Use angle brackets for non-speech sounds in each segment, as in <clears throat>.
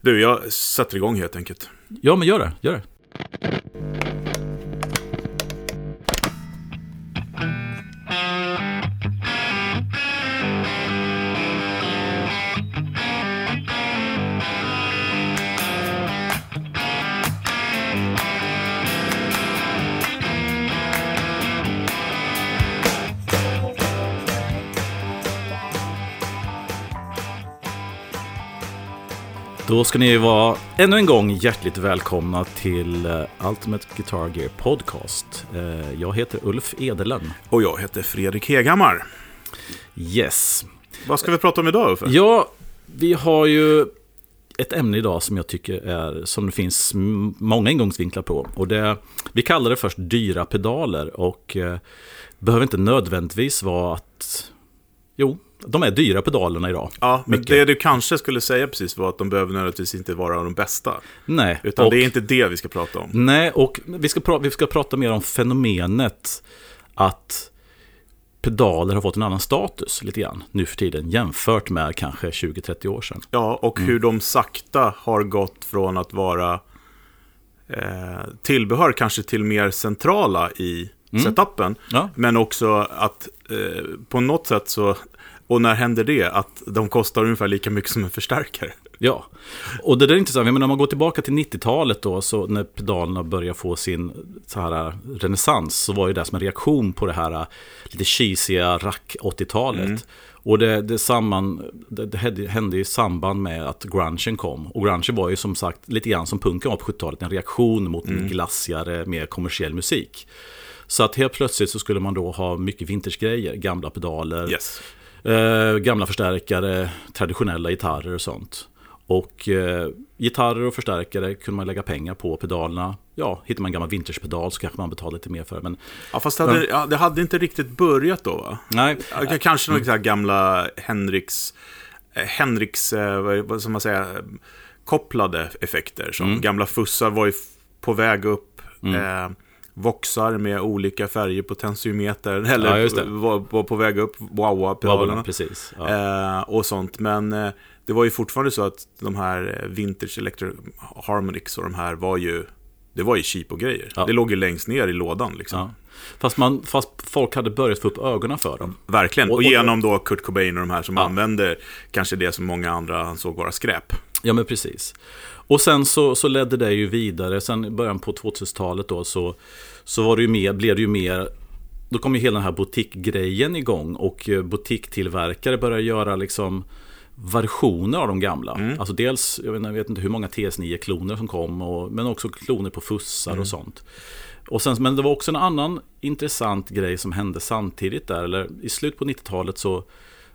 Du, jag sätter igång helt enkelt. Ja, men gör det. Gör det. Då ska ni vara ännu en gång hjärtligt välkomna till eh, Ultimate Guitar Gear Podcast. Eh, Jag heter Ulf Edelen. Och jag heter Fredrik Heghammar. Yes. Vad ska vi prata om idag Uffe? Ja, vi har ju ett ämne idag som jag tycker är, som det finns många ingångsvinklar på. Och det, vi kallar det först dyra pedaler och eh, behöver inte nödvändigtvis vara att, jo, de är dyra pedalerna idag. Ja, men Mycket. det du kanske skulle säga precis var att de behöver nödvändigtvis inte vara de bästa. Nej, Utan och- det är inte det vi ska prata om. Nej, och vi ska, pra- vi ska prata mer om fenomenet att pedaler har fått en annan status lite grann nu för tiden jämfört med kanske 20-30 år sedan. Ja, och hur de sakta har gått från att vara eh, tillbehör kanske till mer centrala i setupen. Ja. Men också att eh, på något sätt så, och när händer det, att de kostar ungefär lika mycket som en förstärkare. Ja, och det där är intressant. Jag menar, om man går tillbaka till 90-talet då, så när pedalerna började få sin så här renässans, så var ju det som en reaktion på det här äh, lite cheesiga rack 80-talet. Och det, det, samman, det, det hände- i samband med att grungen kom. Och grungen var ju som sagt lite grann som punken var på 70-talet, en reaktion mot en glassigare, mer kommersiell musik. Så att helt plötsligt så skulle man då ha mycket vintagegrejer, gamla pedaler, Yes. Eh, gamla förstärkare, traditionella gitarrer och sånt. Och eh, gitarrer och förstärkare kunde man lägga pengar på. Pedalerna, ja, hittar man en gammal vintagepedal så kanske man betalar lite mer för det. Men Ja, fast det hade, ja, det hade inte riktigt börjat då va? nej, Kanske några mm. gamla Henriks, eh, Henriks, eh, vad- ska man säga, kopplade effekter. Som Mm. gamla fussar var ju på väg upp. Eh, Voxar med olika färger på tensiometer. <laughs> Eller Ja, var, var på väg upp. Wowa pedalerna. precis. Ja. Eh, och sånt. Men eh, det var ju fortfarande så att de här Vintage Electro Harmonix och de här var ju, det var ju cheap och grejer. Ja. Det låg ju längst ner i lådan liksom. Ja. Fast, man, fast folk hade börjat få upp ögonen för dem. Verkligen, och, Och- genom då Kurt Cobain och de här som Ja. använder kanske det som många andra ansåg vara skräp. Ja, men precis. Och sen så, så ledde det ju vidare, sen i början på 2000-talet då, så, så var det ju mer, blev det ju mer, då kom ju hela den här butikgrejen igång och eh, butiktillverkare började göra liksom versioner av de gamla. Alltså dels, jag vet, inte- jag vet inte hur många TS9-kloner som kom, och, men också kloner på fussar och sånt. Och sen, men det var också en annan intressant grej som hände samtidigt där, eller i slutet på 90-talet så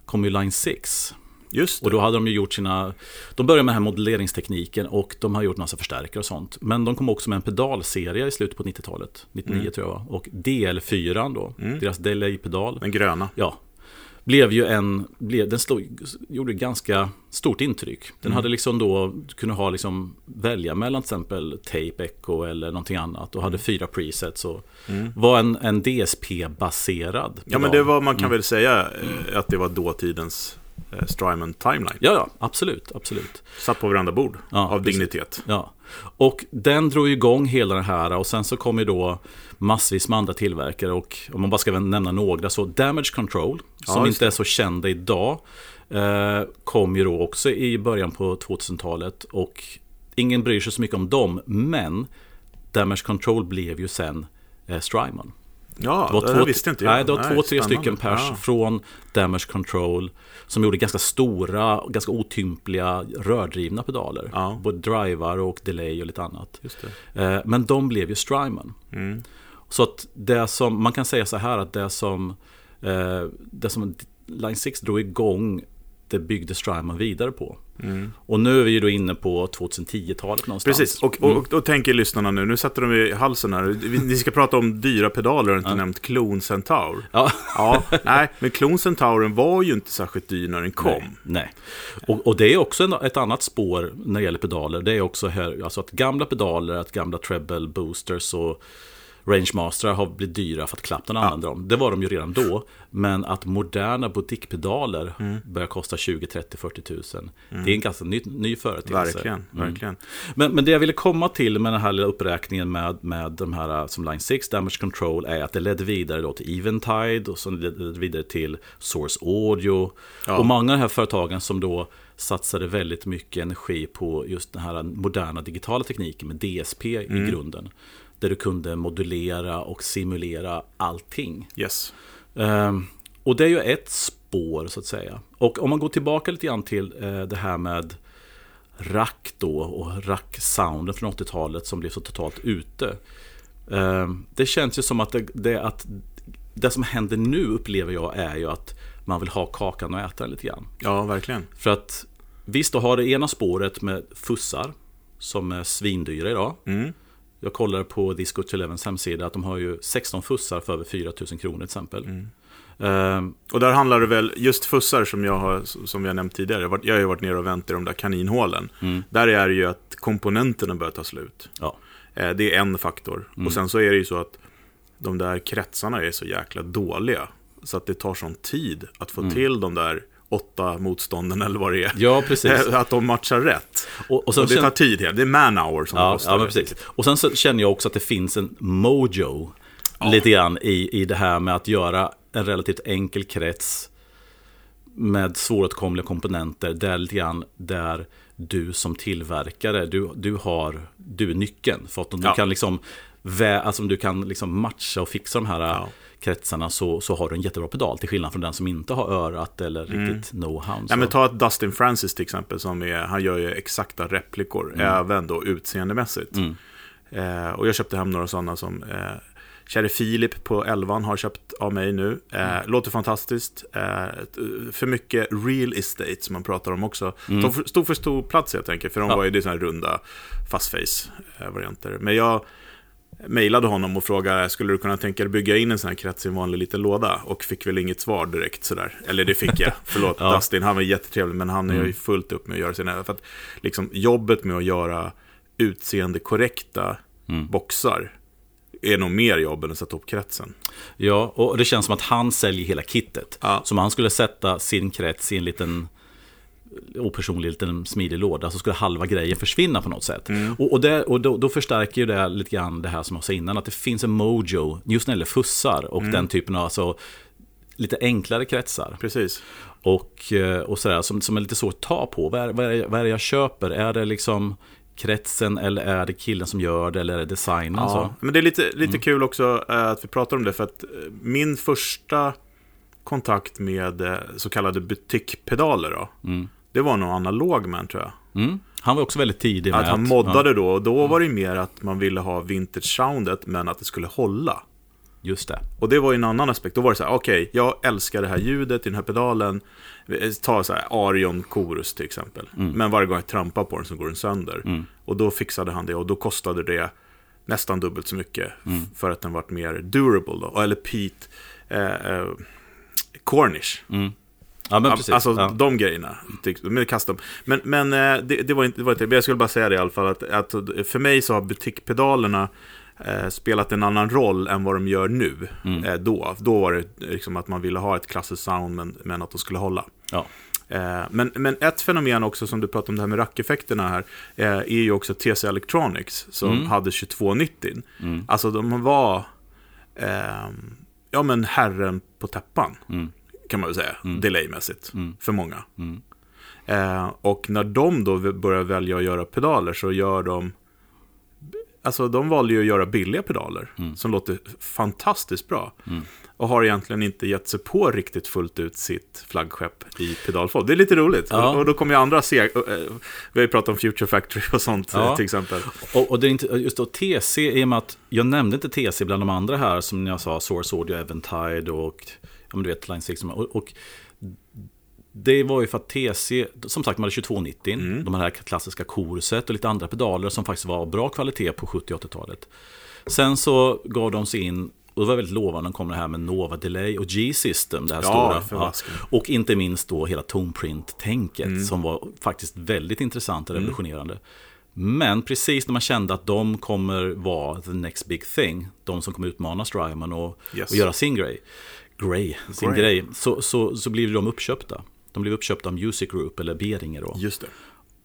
kom ju Line 6. Just det. Och då hade de ju gjort sina, de började med den här modelleringstekniken och de har gjort massa förstärkare och sånt. Men de kom också med en pedalserie i slutet på 90-talet, 99 Mm. tror jag. Och DL4 då, deras delay-pedal, Den gröna. ja, blev ju en, blev, den slog, gjorde ganska stort intryck. Den Mm. hade liksom då, kunde ha liksom, välja mellan till exempel tape echo eller någonting annat och Mm. hade fyra presets och var en, en DSP-baserad Ja, men det var, man Mm. kan väl säga eh, att det var dåtidens Strymon Timeline. Ja, ja, absolut, absolut. Satt på varandra bord Ja, av precis. dignitet. Ja, och den drog igång hela den här och sen så kom ju då massvis med andra tillverkare och om man bara ska nämna några så Damage Control, som Ja, inte är så kända idag, eh, kom ju då också i början på 2000-talet och ingen bryr sig så mycket om dem, men Damage Control blev ju sen eh, Strymon. Ja, Det var, det två, visste inte jag. nej, det var två, tre spännande. stycken pers Ja. från Damage Control som gjorde ganska stora, ganska otympliga rördrivna pedaler. Ja. Både drivar och delay och lite annat. Eh, Men de blev ju Strymon. Mm. Så att det som, man kan säga så här att det som, eh, det som Line 6 drog igång, det byggde Strymon vidare på. Och nu är vi ju då inne på 2010-talet någonstans. Precis, och, och, och då tänker lyssnarna nu, nu sätter de i halsen här. Vi- Ni ska prata om dyra pedaler, har inte nämnt Clone Centaur. Ja, Ja, <laughs> nej, men Clone Centauren var ju inte särskilt dyr när den kom. Nej, nej. Och, och det är också en, ett annat spår när det gäller pedaler. Det är också här, alltså att gamla pedaler, att gamla treble boosters och Rangemaster har blivit dyra för att Clapton använder dem. Det var de ju redan då. Men att moderna butikpedaler Mm. börjar kosta 20, 30, 40 tusen. Det är en ganska ny, ny företeelse. Verkligen, Mm. verkligen. Men, men det jag ville komma till med den här lilla uppräkningen med, med de här uh, som Line 6, Damage Control, är att det ledde vidare då till Eventide och så ledde vidare till Source Audio. Ja. Och många av de här företagen som då satsade väldigt mycket energi på just den här moderna digitala tekniken med DSP i grunden. Där du kunde modulera och simulera allting. Yes. Ehm, och det är ju ett spår så att säga. Och om man går tillbaka lite grann till eh, det här med rack då och rack-sounden från 80-talet som blev så totalt ute. Ehm, det känns ju som att det, det, att det som händer nu upplever jag är ju att man vill ha kakan och äta den lite grann. Ja, verkligen. För att visst, du har det ena spåret med fussar som är svindyra idag. Mm. Jag kollar på Disco 11s hemsida att de har ju 16 fussar för över 4000 kronor till exempel. Ehm, Och där handlar det väl, just fussar som jag har, som har nämnt tidigare, jag har, jag ju varit nere och vänt i de där kaninhålen. Där är det ju att komponenterna börjar ta slut. ja. Eh, Det är en faktor. Och sen så är det ju så att de där kretsarna är så jäkla dåliga. Så att det tar sån tid att få till de där åtta motstånden eller vad det är. ja, precis. <laughs> Att de matchar rätt. Och, och sen Och det tar tid, det är man-hour som det Ja, kostar. ja men precis. Och sen så känner jag också att det finns en mojo lite grann i, i det här med att göra en relativt enkel krets med svåråtkomliga komponenter. Där lite grann där du som tillverkare, du, du, har, du är nyckeln. För att om du Ja. kan liksom vä, alltså om du kan liksom matcha och fixa de här Ja. Kretsarna så, så har du en jättebra pedal. Till skillnad från den som inte har örat eller riktigt know-how. Mm. Ja, men ta ett Dustin Francis till exempel, som är, han gör ju exakta replikor, Mm. även då utseendemässigt. Eh, och jag köpte hem några sådana som eh, Käre Filip på 11 har köpt av mig nu. Eh, Mm. Låter fantastiskt. Eh, för mycket real estate som man pratar om också. Mm. De för- stod för stor plats helt enkelt, för de Ja. var ju sådana här runda fast face eh. Men jag mejlade honom och frågade, skulle du kunna tänka dig bygga in en sån här krets i en vanlig liten låda? Och fick väl inget svar direkt sådär. Eller det fick jag, <laughs> förlåt Ja. Dustin, han var jättetrevlig, men han är ju fullt upp med att göra sina... För att liksom, jobbet med att göra utseende korrekta boxar är nog mer jobb än att sätta upp kretsen. Ja, och det känns som att han säljer hela kittet. Ja. Så om han skulle sätta sin krets i en liten opersonlig liten smidig låda så skulle halva grejen försvinna på något sätt. Och, och, det, och då, då förstärker ju det lite grann det här som jag sa innan, att det finns en mojo just när det gäller fussar och den typen av alltså, lite enklare kretsar. Precis. Och, eh, och sådär, som, som är lite svårt att ta på. Vad är, vad, är det, vad är det jag köper? Är det liksom kretsen eller är det killen som gör det eller är det designen? Ja, Så? men det är lite, lite kul också eh, att vi pratar om det, för att eh, min första kontakt med eh, så kallade butikpedaler då, det var nog analog man tror jag. Mm. Han var också väldigt tidig med Att han moddade då, och då var det mer att man ville ha vintage-soundet, men att det skulle hålla. Just det. Och det var ju en annan aspekt. Då var det så här, okej, jag älskar det här ljudet i den här pedalen. Ta så här Arion Chorus till exempel. Men varje gång jag trampar på den så går den sönder. Och då fixade han det och då kostade det nästan dubbelt så mycket. f- För att den vart mer durable då. Eller Pete eh, Cornish. Ja, men precis. Alltså ja. de grejerna. Med custom. Men, men eh, det, det, var inte, det var inte, men jag skulle bara säga det i alla fall. Att, att för mig så har butikpedalerna eh, spelat en annan roll än vad de gör nu. Mm. Eh, då. då var det liksom att man ville ha ett klassiskt sound men, men att de skulle hålla. Ja. Eh, men, men ett fenomen också som du pratade om det här med rackeffekterna här. Eh, är ju också TC Electronics som Mm. hade 2290. Alltså de var eh, ja, men herren på täppan. Mm. Kan man väl säga, delaymässigt. För många. Eh, och när de då börjar välja att göra pedaler så gör de Alltså de valde ju att göra billiga pedaler som låter fantastiskt bra. Och har egentligen inte gett sig på riktigt fullt ut sitt flaggskepp i pedalform. Det är lite roligt. Ja. Och, och då kommer ju andra se, eh, vi har ju pratat om Future Factory och sånt Ja. eh, till exempel. Och, och det är inte, just då TC, i och med att jag nämnde inte TC bland de andra här, som jag sa, Source Audio, Eventide och, ja du vet, Line 6. Och, och det var ju för att TC, som sagt, man hade 2290, de här klassiska korset och lite andra pedaler som faktiskt var av bra kvalitet på 70 och 80-talet. Sen så gav de sig in, och det var väldigt lovande, de kom det här med Nova Delay och G-System, det här Ja, stora. vasken. Och inte minst då hela Toneprint-tänket som var faktiskt väldigt intressant och revolutionerande. Men precis när man kände att de kommer vara the next big thing, de som kommer utmana Strymon och, Yes. och göra sin grej, Gray, sin grej, så, så, så blev de uppköpta. De blev uppköpta av Music Group, eller Beringer då. Just det.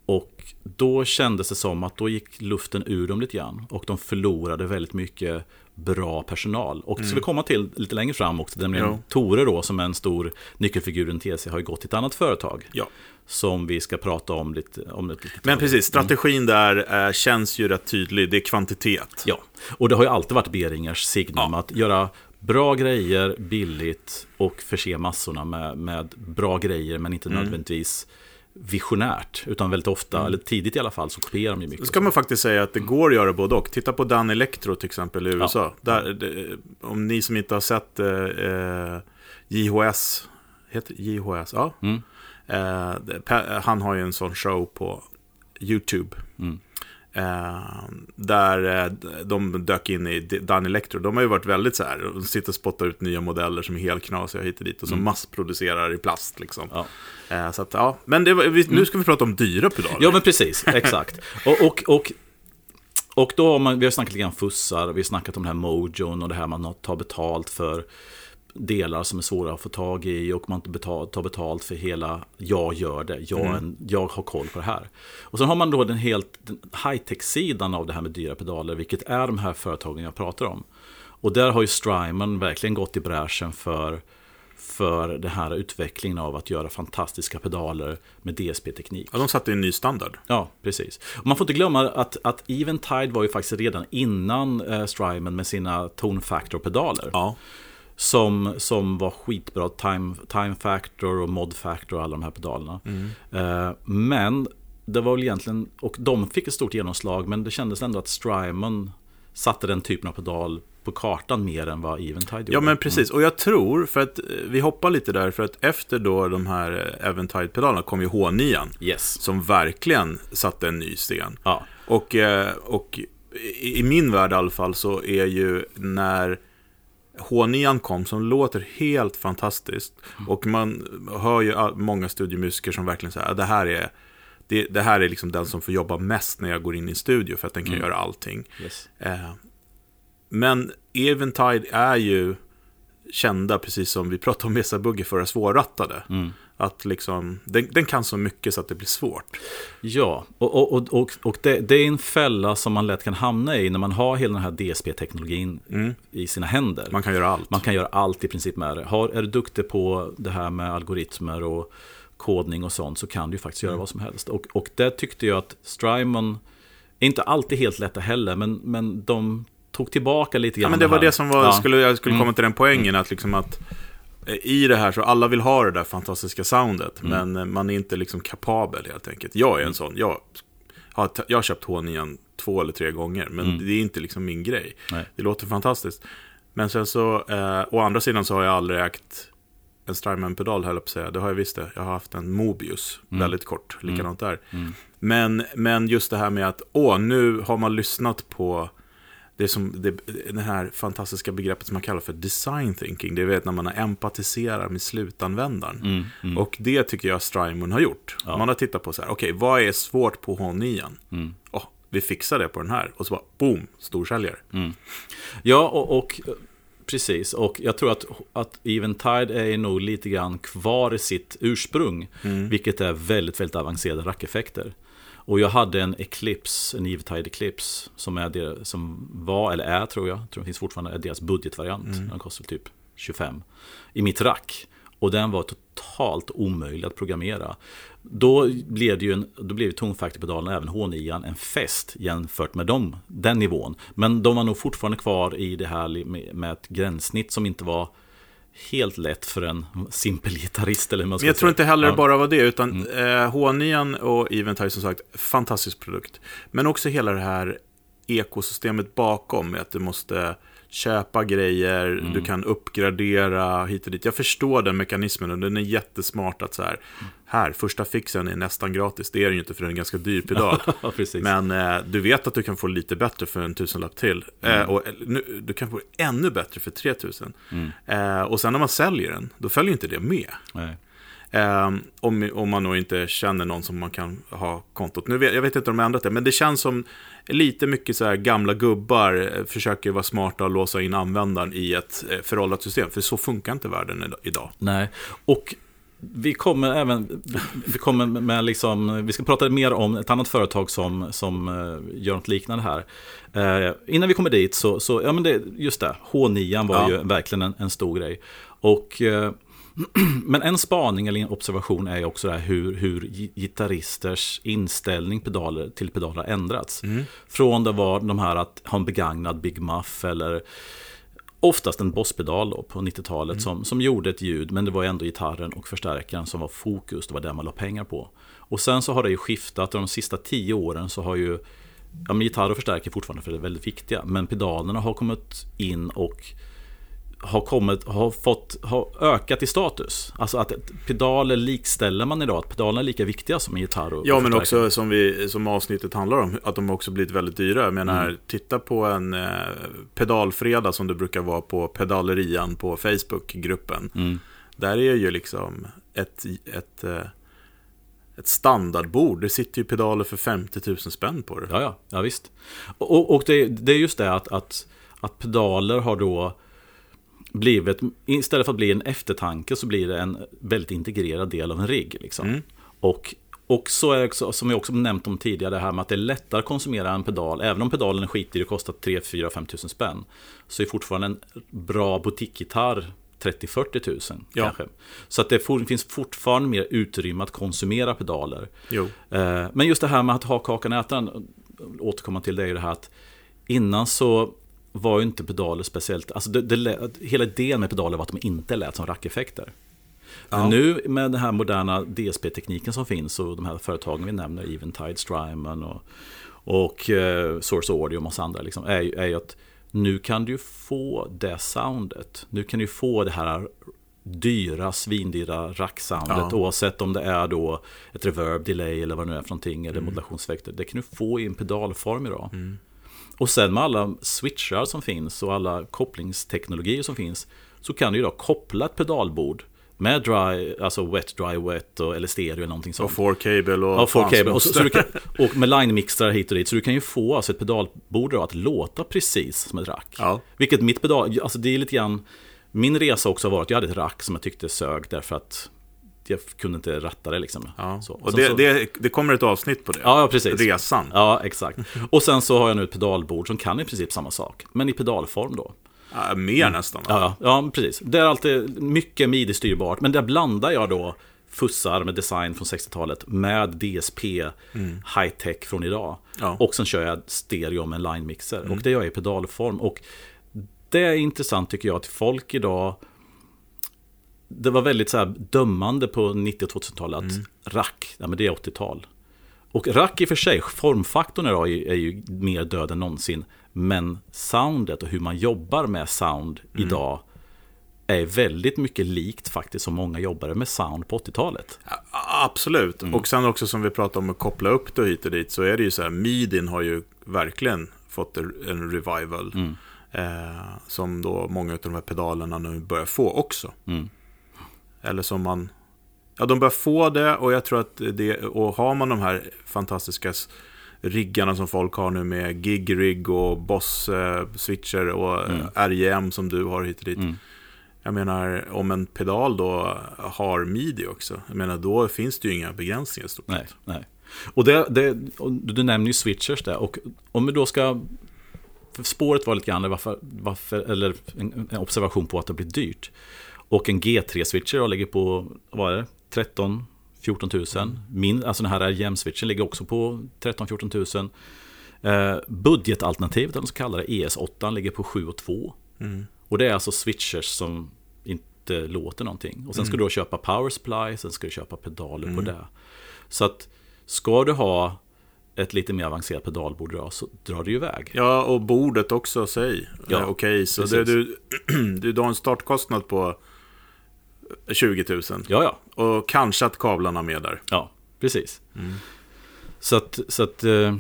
Och då kändes det som att då gick luften ur dem lite grann. Och de förlorade väldigt mycket bra personal. Och det ska vi komma till lite längre fram också. Nämligen Ja. Tore då, som är en stor nyckelfigur i TC, har ju gått till ett annat företag. Ja. Som vi ska prata om lite. Om ett litet Men precis, strategin där eh, känns ju rätt tydlig. Det är kvantitet. Ja, och det har ju alltid varit Beringers signum att göra bra grejer billigt och förse massorna med, med bra grejer men inte nödvändigtvis visionärt. Utan väldigt ofta, eller tidigt i alla fall, så kopierar de ju mycket. Då ska man faktiskt säga att det går att göra både och. Titta på Dan Electro till exempel i USA. Där, det, om ni som inte har sett eh, eh, JHS, heter JHS? Ja. Mm. Eh, han har ju en sån show på YouTube. Mm. Eh, där eh, de dök in i Dan Electro. De har ju varit väldigt så här, de sitter och spottar ut nya modeller som är helt knasiga hit och dit. Och som massproducerar i plast liksom. Mm. Ja. Eh, så att, ja. Men var, vi, nu ska vi prata om dyra pedaler. Ja, men precis. Exakt. <laughs> Och, och, och, och då har man, vi har snackat lite grann fussar, vi har snackat om det här mojon och det här man tar betalt för delar som är svåra att få tag i och man inte tar betalt för hela jag gör det, jag, är en, jag har koll på det här. Och sen har man då den helt high-tech-sidan av det här med dyra pedaler, vilket är de här företagen jag pratar om. Och där har ju Strymon verkligen gått i bräschen för för den här utvecklingen av att göra fantastiska pedaler med DSP-teknik. Ja, de satte en ny standard. Ja, precis. Och man får inte glömma att, att Eventide var ju faktiskt redan innan eh, Strymon med sina Tone Factor-pedaler. Ja. Som, som var skitbra, time, time Factor och Mod Factor och alla de här pedalerna. Eh, men det var väl egentligen, och de fick ett stort genomslag, men det kändes ändå att Strymon satte den typen av pedal på kartan mer än vad Eventide gjorde. Ja, men precis. Och jag tror, för att eh, vi hoppar lite där, för att efter då de här eh, Eventide-pedalerna kom ju H9, Yes. som verkligen satte en ny sten. Ja, Och, och i, i min värld i alla fall så är ju när H9 kom, som låter helt fantastiskt. Och man hör ju många studiomusiker som verkligen säger att det här är det, det här är liksom den som får jobba mest när jag går in i en studio för att den kan göra allting. yes. Eh, men Eventide är ju kända, precis som vi pratade om Mesa Buggy för, svårrattade. Att liksom, den, den kan så mycket så att det blir svårt. Ja, och, och, och, och, det, det är en fälla som man lätt kan hamna i när man har hela den här DSP-teknologin i sina händer. Man kan göra allt. Man kan göra allt i princip med det. Har, är du duktig på det här med algoritmer och kodning och sånt så kan du faktiskt Mm. göra vad som helst. Och, och det tyckte jag att Strymon, inte alltid helt lätta heller, men, men de tog tillbaka lite Ja, grann men det var här. det som var, Ja. skulle, jag skulle komma till den poängen, att liksom att i det här så alla vill ha det där fantastiska soundet, men eh, man är inte liksom kapabel helt enkelt. Jag är en sån, jag har, jag har köpt H9 två eller tre gånger, men det är inte liksom min grej. Nej. Det låter fantastiskt. Men sen så, eh, å andra sidan så har jag aldrig ägt en Strymon-pedal, höll jag på att säga. Det har jag visst det. Jag har haft en Mobius, väldigt kort, likadant där. Men, men just det här med att, åh, nu har man lyssnat på det som det, det här fantastiska begreppet som man kallar för design thinking. Det vet när man empatiserar med slutanvändaren. Och det tycker jag Strymon har gjort. Man har tittat på så här, okej, vad är svårt på H9? Åh, vi fixar det på den här. Och så bara, boom, storsäljare. Ja, och, och precis. Och jag tror att, att Eventide är nog lite grann kvar i sitt ursprung. Vilket är väldigt, väldigt avancerade rackeffekter. Och jag hade en Eclipse, en Eventide Eclipse, som, är det, som var, eller är tror jag, tror den finns fortfarande, är deras budgetvariant. Den kostar typ 25. I mitt rack. Och den var totalt omöjlig att programmera. Då blev det ju en, då blev tonfaktorpedalen, även H9, en fest jämfört med dem, den nivån. Men de var nog fortfarande kvar i det här med ett gränssnitt som inte var helt lätt för en simpel gitarrist. Eller man ska jag tror säga. inte heller. Mm. bara var det, utan eh, H9 och Eventide som sagt, fantastisk produkt. Men också hela det här ekosystemet bakom, att du måste köpa grejer, Mm. du kan uppgradera hit och dit. Jag förstår den mekanismen och den är jättesmart att så här, här, första fixen är nästan gratis. Det är den ju inte för den är ganska dyr pedal. <laughs> Men eh, du vet att du kan få lite bättre för en tusenlapp till. Mm. Eh, och eh, nu, du kan få ännu bättre för 3000. Mm. Eh, och sen när man säljer den, då följer inte det med. Nej. Eh, om, om man nog inte känner någon som man kan ha kontot. Nu vet, jag vet inte om de har ändrat det, men det känns som lite mycket så här gamla gubbar eh, försöker vara smarta och låsa in användaren i ett eh, föråldrat system. För så funkar inte världen idag. Nej, och vi kommer även, vi kommer med liksom, vi ska prata mer om ett annat företag som, som uh, gör något liknande här. Uh, innan vi kommer dit så, så ja men det, just det, H9 var ja. ju verkligen en, en, stor grej. Och, uh, <clears throat> men en spaning eller en observation är också det här hur, hur gitarristers inställning pedaler, till pedaler har ändrats. Mm. Från det var de här att ha en begagnad Big Muff eller oftast en bosspedal på 90-talet mm. som, som gjorde ett ljud, men det var ändå gitarren och förstärkaren som var fokus, det var det man la pengar på. Och sen så har det ju skiftat, de sista tio åren så har ju, ja men gitarr och förstärkare fortfarande för det är väldigt viktiga, men pedalerna har kommit in och har, kommit, har, fått, har ökat i status. Alltså att pedaler likställer man idag, att pedalerna är lika viktiga som en gitarr och Ja, men också som, vi, som avsnittet handlar om, att de också blivit väldigt dyra. Jag menar, mm. titta på en eh, pedalfredag som det brukar vara på pedalerian på Facebookgruppen. Mm. Där är ju liksom ett, ett, eh, ett standardbord. Det sitter ju pedaler för 50 000 spänn på det. Ja, ja, ja visst. Och, och det, det är just det att, att, att pedaler har då blivit, istället för att bli en eftertanke så blir det en väldigt integrerad del av en rigg. Liksom. Mm. Och, och så är också, som jag också nämnt om tidigare, det här med att det är lättare att konsumera en pedal. Även om pedalen är skitdyr och kostar 3, 4, 5 tusen spänn. Så är fortfarande en bra butikgitarr 30-40 tusen ja. kanske. Så att det finns fortfarande mer utrymme att konsumera pedaler. Eh, men just det här med att ha kakan och äta den, återkomma till det är ju det här att innan så var ju inte pedaler speciellt, alltså det, det, hela idén med pedaler var att de inte lät som rackeffekter. Ja. Nu med den här moderna DSP-tekniken som finns och de här företagen vi nämner, Eventide, Strymon och, och uh, Source Audio och massa andra, liksom, är, är ju att nu kan du få det soundet. Nu kan du få det här dyra, svindyra racksoundet ja. oavsett om det är då ett reverb, delay eller vad det nu är för någonting, eller mm. modulationseffekter. Det kan du få i en pedalform idag. Mm. Och sen med alla switchar som finns och alla kopplingsteknologier som finns så kan du ju då koppla ett pedalbord med dry, alltså wet, dry, wet och, eller stereo eller någonting sånt. Och four cable och... Ja, four cable. Och, så, så kan, <laughs> och med line-mixrar hit och dit. Så du kan ju få alltså, ett pedalbord då, att låta precis som ett rack. Ja. Vilket mitt pedal, alltså det är lite grann... Min resa också har varit att jag hade ett rack som jag tyckte sög därför att jag kunde inte ratta det liksom. Ja. Så. Och, och det, så... det, det, kommer ett avsnitt på det. Ja, precis. Resan. Ja, exakt. <laughs> Och sen så har jag nu ett pedalbord som kan i princip samma sak. Men i pedalform då. Ja, mer mm. nästan. Ja, ja, precis. Det är alltid mycket midi-styrbart. Men där blandar jag då fussar med design från 60-talet med DSP mm. high-tech från idag. Ja. Och sen kör jag stereo med en line-mixer. Mm. Och det gör jag i pedalform. Och det är intressant tycker jag att folk idag det var väldigt så här dömande på 90 och 2000-talet att mm. rack, ja men det är 80-tal. Och rack i och för sig, formfaktorn idag är, är ju mer död än någonsin. Men soundet och hur man jobbar med sound mm. idag är väldigt mycket likt faktiskt som många jobbade med sound på 80-talet. Absolut, mm. och sen också som vi pratade om att koppla upp det hit och dit så är det ju så här, midin har ju verkligen fått en revival. Mm. Eh, som då många av de här pedalerna nu börjar få också. Mm. Eller som man... Ja, de börjar få det och jag tror att det... Och har man de här fantastiska riggarna som folk har nu med gig-rig och boss-switcher och mm. RJM som du har hit och dit. Mm. Jag menar, om en pedal då har midi också, jag menar, då finns det ju inga begränsningar stort Nej, nej. Och det, det, du nämner ju switchers där, och om vi då ska... spåret var lite grann varför, varför, eller en, en observation på att det blir dyrt. Och en G3-switcher ligger på, vad är det, 13 14 000. Mm. Min, alltså den här RGM-switchen ligger också på 13-14 000. Eh, budgetalternativet, den så kallade ES8, ligger på 7 2. Mm. Och det är alltså switchers som inte låter någonting. Och sen ska mm. du då köpa power supply, sen ska du köpa pedaler mm. på det. Så att ska du ha ett lite mer avancerat pedalbord dra, så drar det ju iväg. Ja, och bordet också, säg. Ja, Okej, okay, så det, du, <clears throat> du har en startkostnad på 20 000. Ja, ja. Och kanske att kablarna med där. Ja, precis. Mm. Så, att, så, att, eh,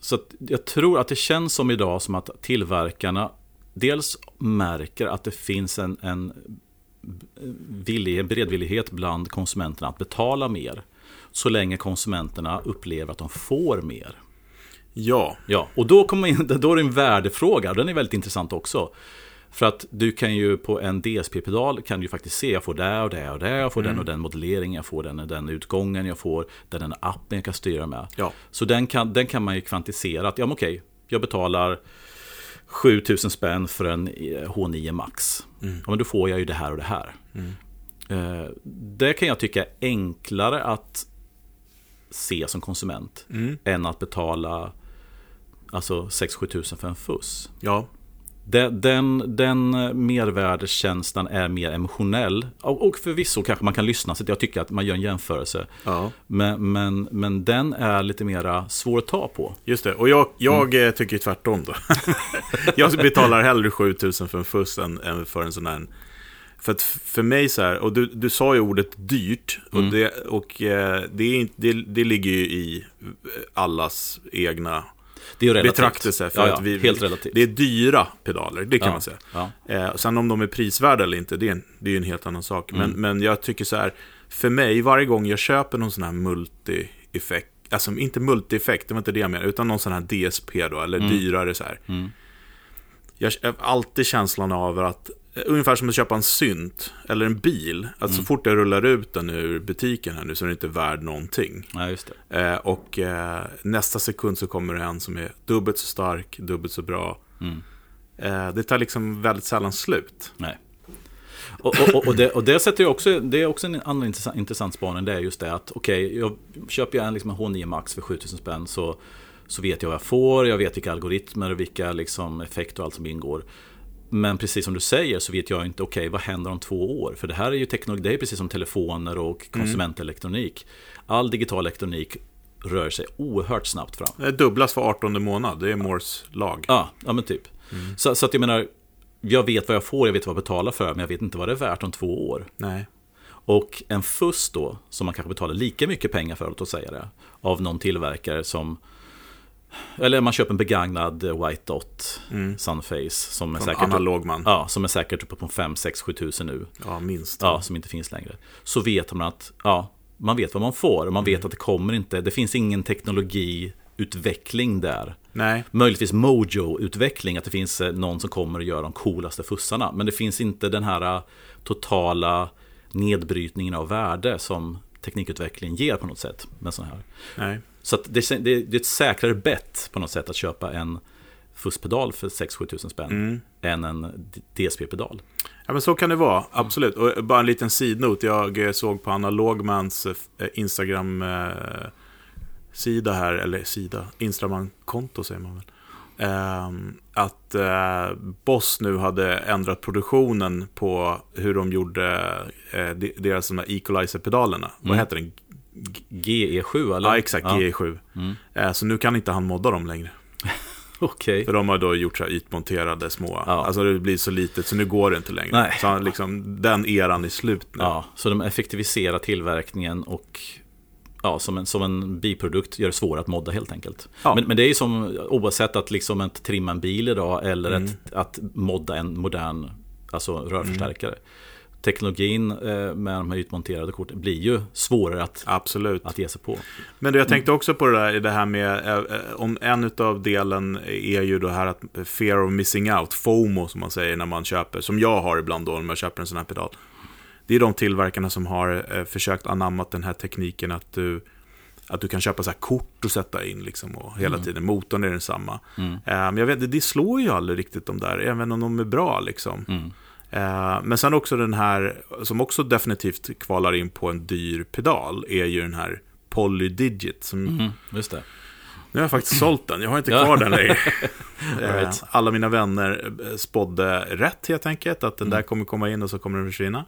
så att jag tror att det känns som idag som att tillverkarna dels märker att det finns en, en villig, beredvillighet bland konsumenterna att betala mer. Så länge konsumenterna upplever att de får mer. Ja. Ja, och då, kommer in, då är det en värdefråga, den är väldigt intressant också. För att du kan ju på en DSP-pedal kan du faktiskt se, jag får det och det och det, jag får mm. den och den modelleringen, jag får den och den utgången, jag får den och den appen jag kan styra med. Ja. Så den kan, den kan man ju kvantisera, att ja men okej, jag betalar 7000 spänn för en H9 Max. Mm. Ja, men då får jag ju det här och det här. Mm. Eh, det kan jag tycka är enklare att se som konsument mm. än att betala alltså 6-7 tusen för en fuss. Ja. Den, den, den mervärdeskänslan är mer emotionell. Och förvisso kanske man kan lyssna, så jag tycker att man gör en jämförelse. Ja. Men, men, men den är lite mera svår att ta på. Just det, och jag, jag mm. tycker tvärtom då. <laughs> jag betalar hellre 7000 för en fuss än, än för en sån här för att för mig så här, och du, du sa ju ordet dyrt, och, mm. det, och eh, det, det, det ligger ju i allas egna det är ju betraktelse. För ja, ja, att vi, helt relativt. Det är dyra pedaler, det kan man säga. Eh, sen om de är prisvärda eller inte, det är, det är en helt annan sak. Mm. Men, men jag tycker så här, för mig, varje gång jag köper någon sån här multi-effekt, alltså inte multi-effekt, det var inte det jag menade, utan någon sån här DSP då, eller mm. dyrare så här. Mm. Jag har alltid känslan av att Ungefär som att köpa en synt eller en bil. Att mm. så fort jag rullar ut den ur butiken här nu så är den inte värd någonting. Ja, just det. Eh, och eh, nästa sekund så kommer det en som är dubbelt så stark, dubbelt så bra. Mm. Eh, det tar liksom väldigt sällan slut. Nej. Och, och, och, det, och det sätter ju också, det är också en annan intressant, intressant spaning. Det är just det att okej, okay, jag köper jag en, liksom en H9 Max för 7000 spänn så, så vet jag vad jag får, jag vet vilka algoritmer och vilka liksom effekter och allt som ingår. Men precis som du säger så vet jag inte, okej okay, vad händer om två år? För det här är ju teknologi, det är precis som telefoner och mm. konsumentelektronik. All digital elektronik rör sig oerhört snabbt fram. Det dubblas var 18 månad, det är Moores lag. Ja, ja men typ. Mm. Så, så, att jag menar, jag vet vad jag får, jag vet vad jag betalar för, men jag vet inte vad det är värt om två år. Nej. Och en fuss då, som man kanske betalar lika mycket pengar för, att säga det, av någon tillverkare som eller man köper en begagnad White Dot mm. Sunface som är, säkert, analog man. Ja, som är säkert uppe på 5 6 7 tusen nu. Ja, minst. Ja, som inte finns längre. Så vet man att ja, man vet vad man får och man vet mm. att det kommer inte, det finns ingen teknologiutveckling där. Nej. Möjligtvis Mojo-utveckling, att det finns eh, någon som kommer och gör de coolaste fussarna. Men det finns inte den här eh, totala nedbrytningen av värde som teknikutveckling ger på något sätt. Med sån här. Nej. Så det, det, det, är ett säkrare bett på något sätt att köpa en fuskpedal för 6-7 tusen spänn mm. än en DSP-pedal. Ja men så kan det vara, absolut. Och bara en liten sidnot, jag eh, såg på Analogmans eh, Instagram-sida här, eller sida, Instagram-konto säger man väl. Ehm, att eh, Boss nu hade ändrat produktionen på hur de gjorde deras equalizer-pedalerna. Mm. Vad heter den? GE7 eller? Ja, exakt. Ja. GE7. Mm. Eh, så nu kan inte han modda dem längre. <laughs> Okej. Okay. För de har då gjort så här ytmonterade små. Ja. Alltså det blir så litet så nu går det inte längre. Nej. Så liksom, den eran är slut nu. Ja, så de effektiviserar tillverkningen och ja, som, en, som en biprodukt gör det svårare att modda helt enkelt. Ja. Men, men det är ju som oavsett att liksom att trimma en bil idag eller mm. ett, att modda en modern alltså rörförstärkare. Mm teknologin eh, med de här utmonterade korten blir ju svårare att, Absolut. att ge sig på. Men jag tänkte också på det, där, det här med, eh, om en av delen är ju det här att fear of missing out, FOMO som man säger när man köper, som jag har ibland då när man köper en sån här pedal. Det är de tillverkarna som har eh, försökt anamma den här tekniken att du att du kan köpa så kort och sätta in liksom och hela mm. tiden. Motorn är densamma. Mm. Men jag vet, det slår ju aldrig riktigt de där, även om de är bra liksom. Mm. Eh, men sen också den här, som också definitivt kvalar in på en dyr pedal, är ju den här Polydigit. Som, mm, just det. Nu har jag faktiskt sålt den, jag har inte kvar den längre. <laughs> Eh, alla mina vänner eh, spådde rätt helt enkelt, att den där mm. kommer komma in och så kommer den försvinna.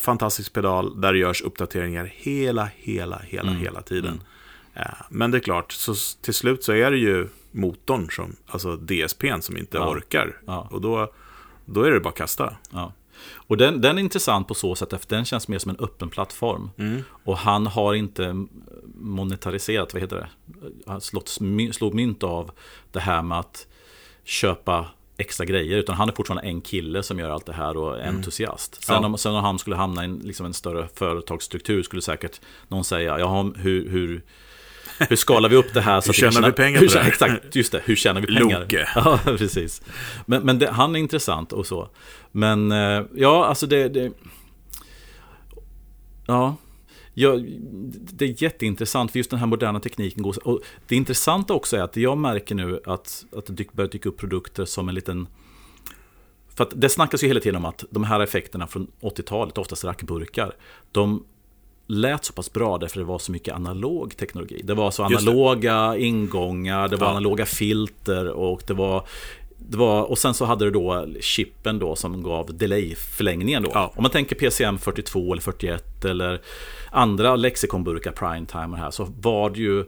fantastisk pedal, där det görs uppdateringar hela, hela, hela, mm. hela tiden. Mm. men det är klart, så till slut så är det ju motorn, som, alltså DSPn, som inte ja. orkar. Ja. Och då då är det bara att kasta. Ja. Och den, den är intressant på så sätt, för den känns mer som en öppen plattform. Mm. Och han har inte monetariserat, vad heter det? Han slått, slog mynt av det här med att köpa extra grejer. Utan han är fortfarande en kille som gör allt det här och är entusiast. Sen, Ja. om, sen om han skulle hamna i en, liksom en större företagsstruktur skulle säkert någon säga, hur, hur, hur skalar vi upp det här? Så Hur att tjänar vi pengar hur, på det här? <laughs> Exakt, just det, hur tjänar vi pengar? Loke. <laughs> Ja, precis. Men, men det, han är intressant och så. Men eh, ja, alltså det... det ja, ja, det är jätteintressant för just den här moderna tekniken går... Och det intressanta också är att jag märker nu att, att det börjar dyka upp produkter som en liten... För att det snackas ju hela tiden om att de här effekterna från 80-talet, oftast rackburkar, de lät så pass bra därför det var så mycket analog teknologi. Det var så analoga ingångar, det var Ja. analoga filter och det var, det var och sen så hade du då chippen då som gav delay-förlängningen då. Ja. Om man tänker PCM 42 eller 41 eller andra lexikonburkar, primetime och här, så var det ju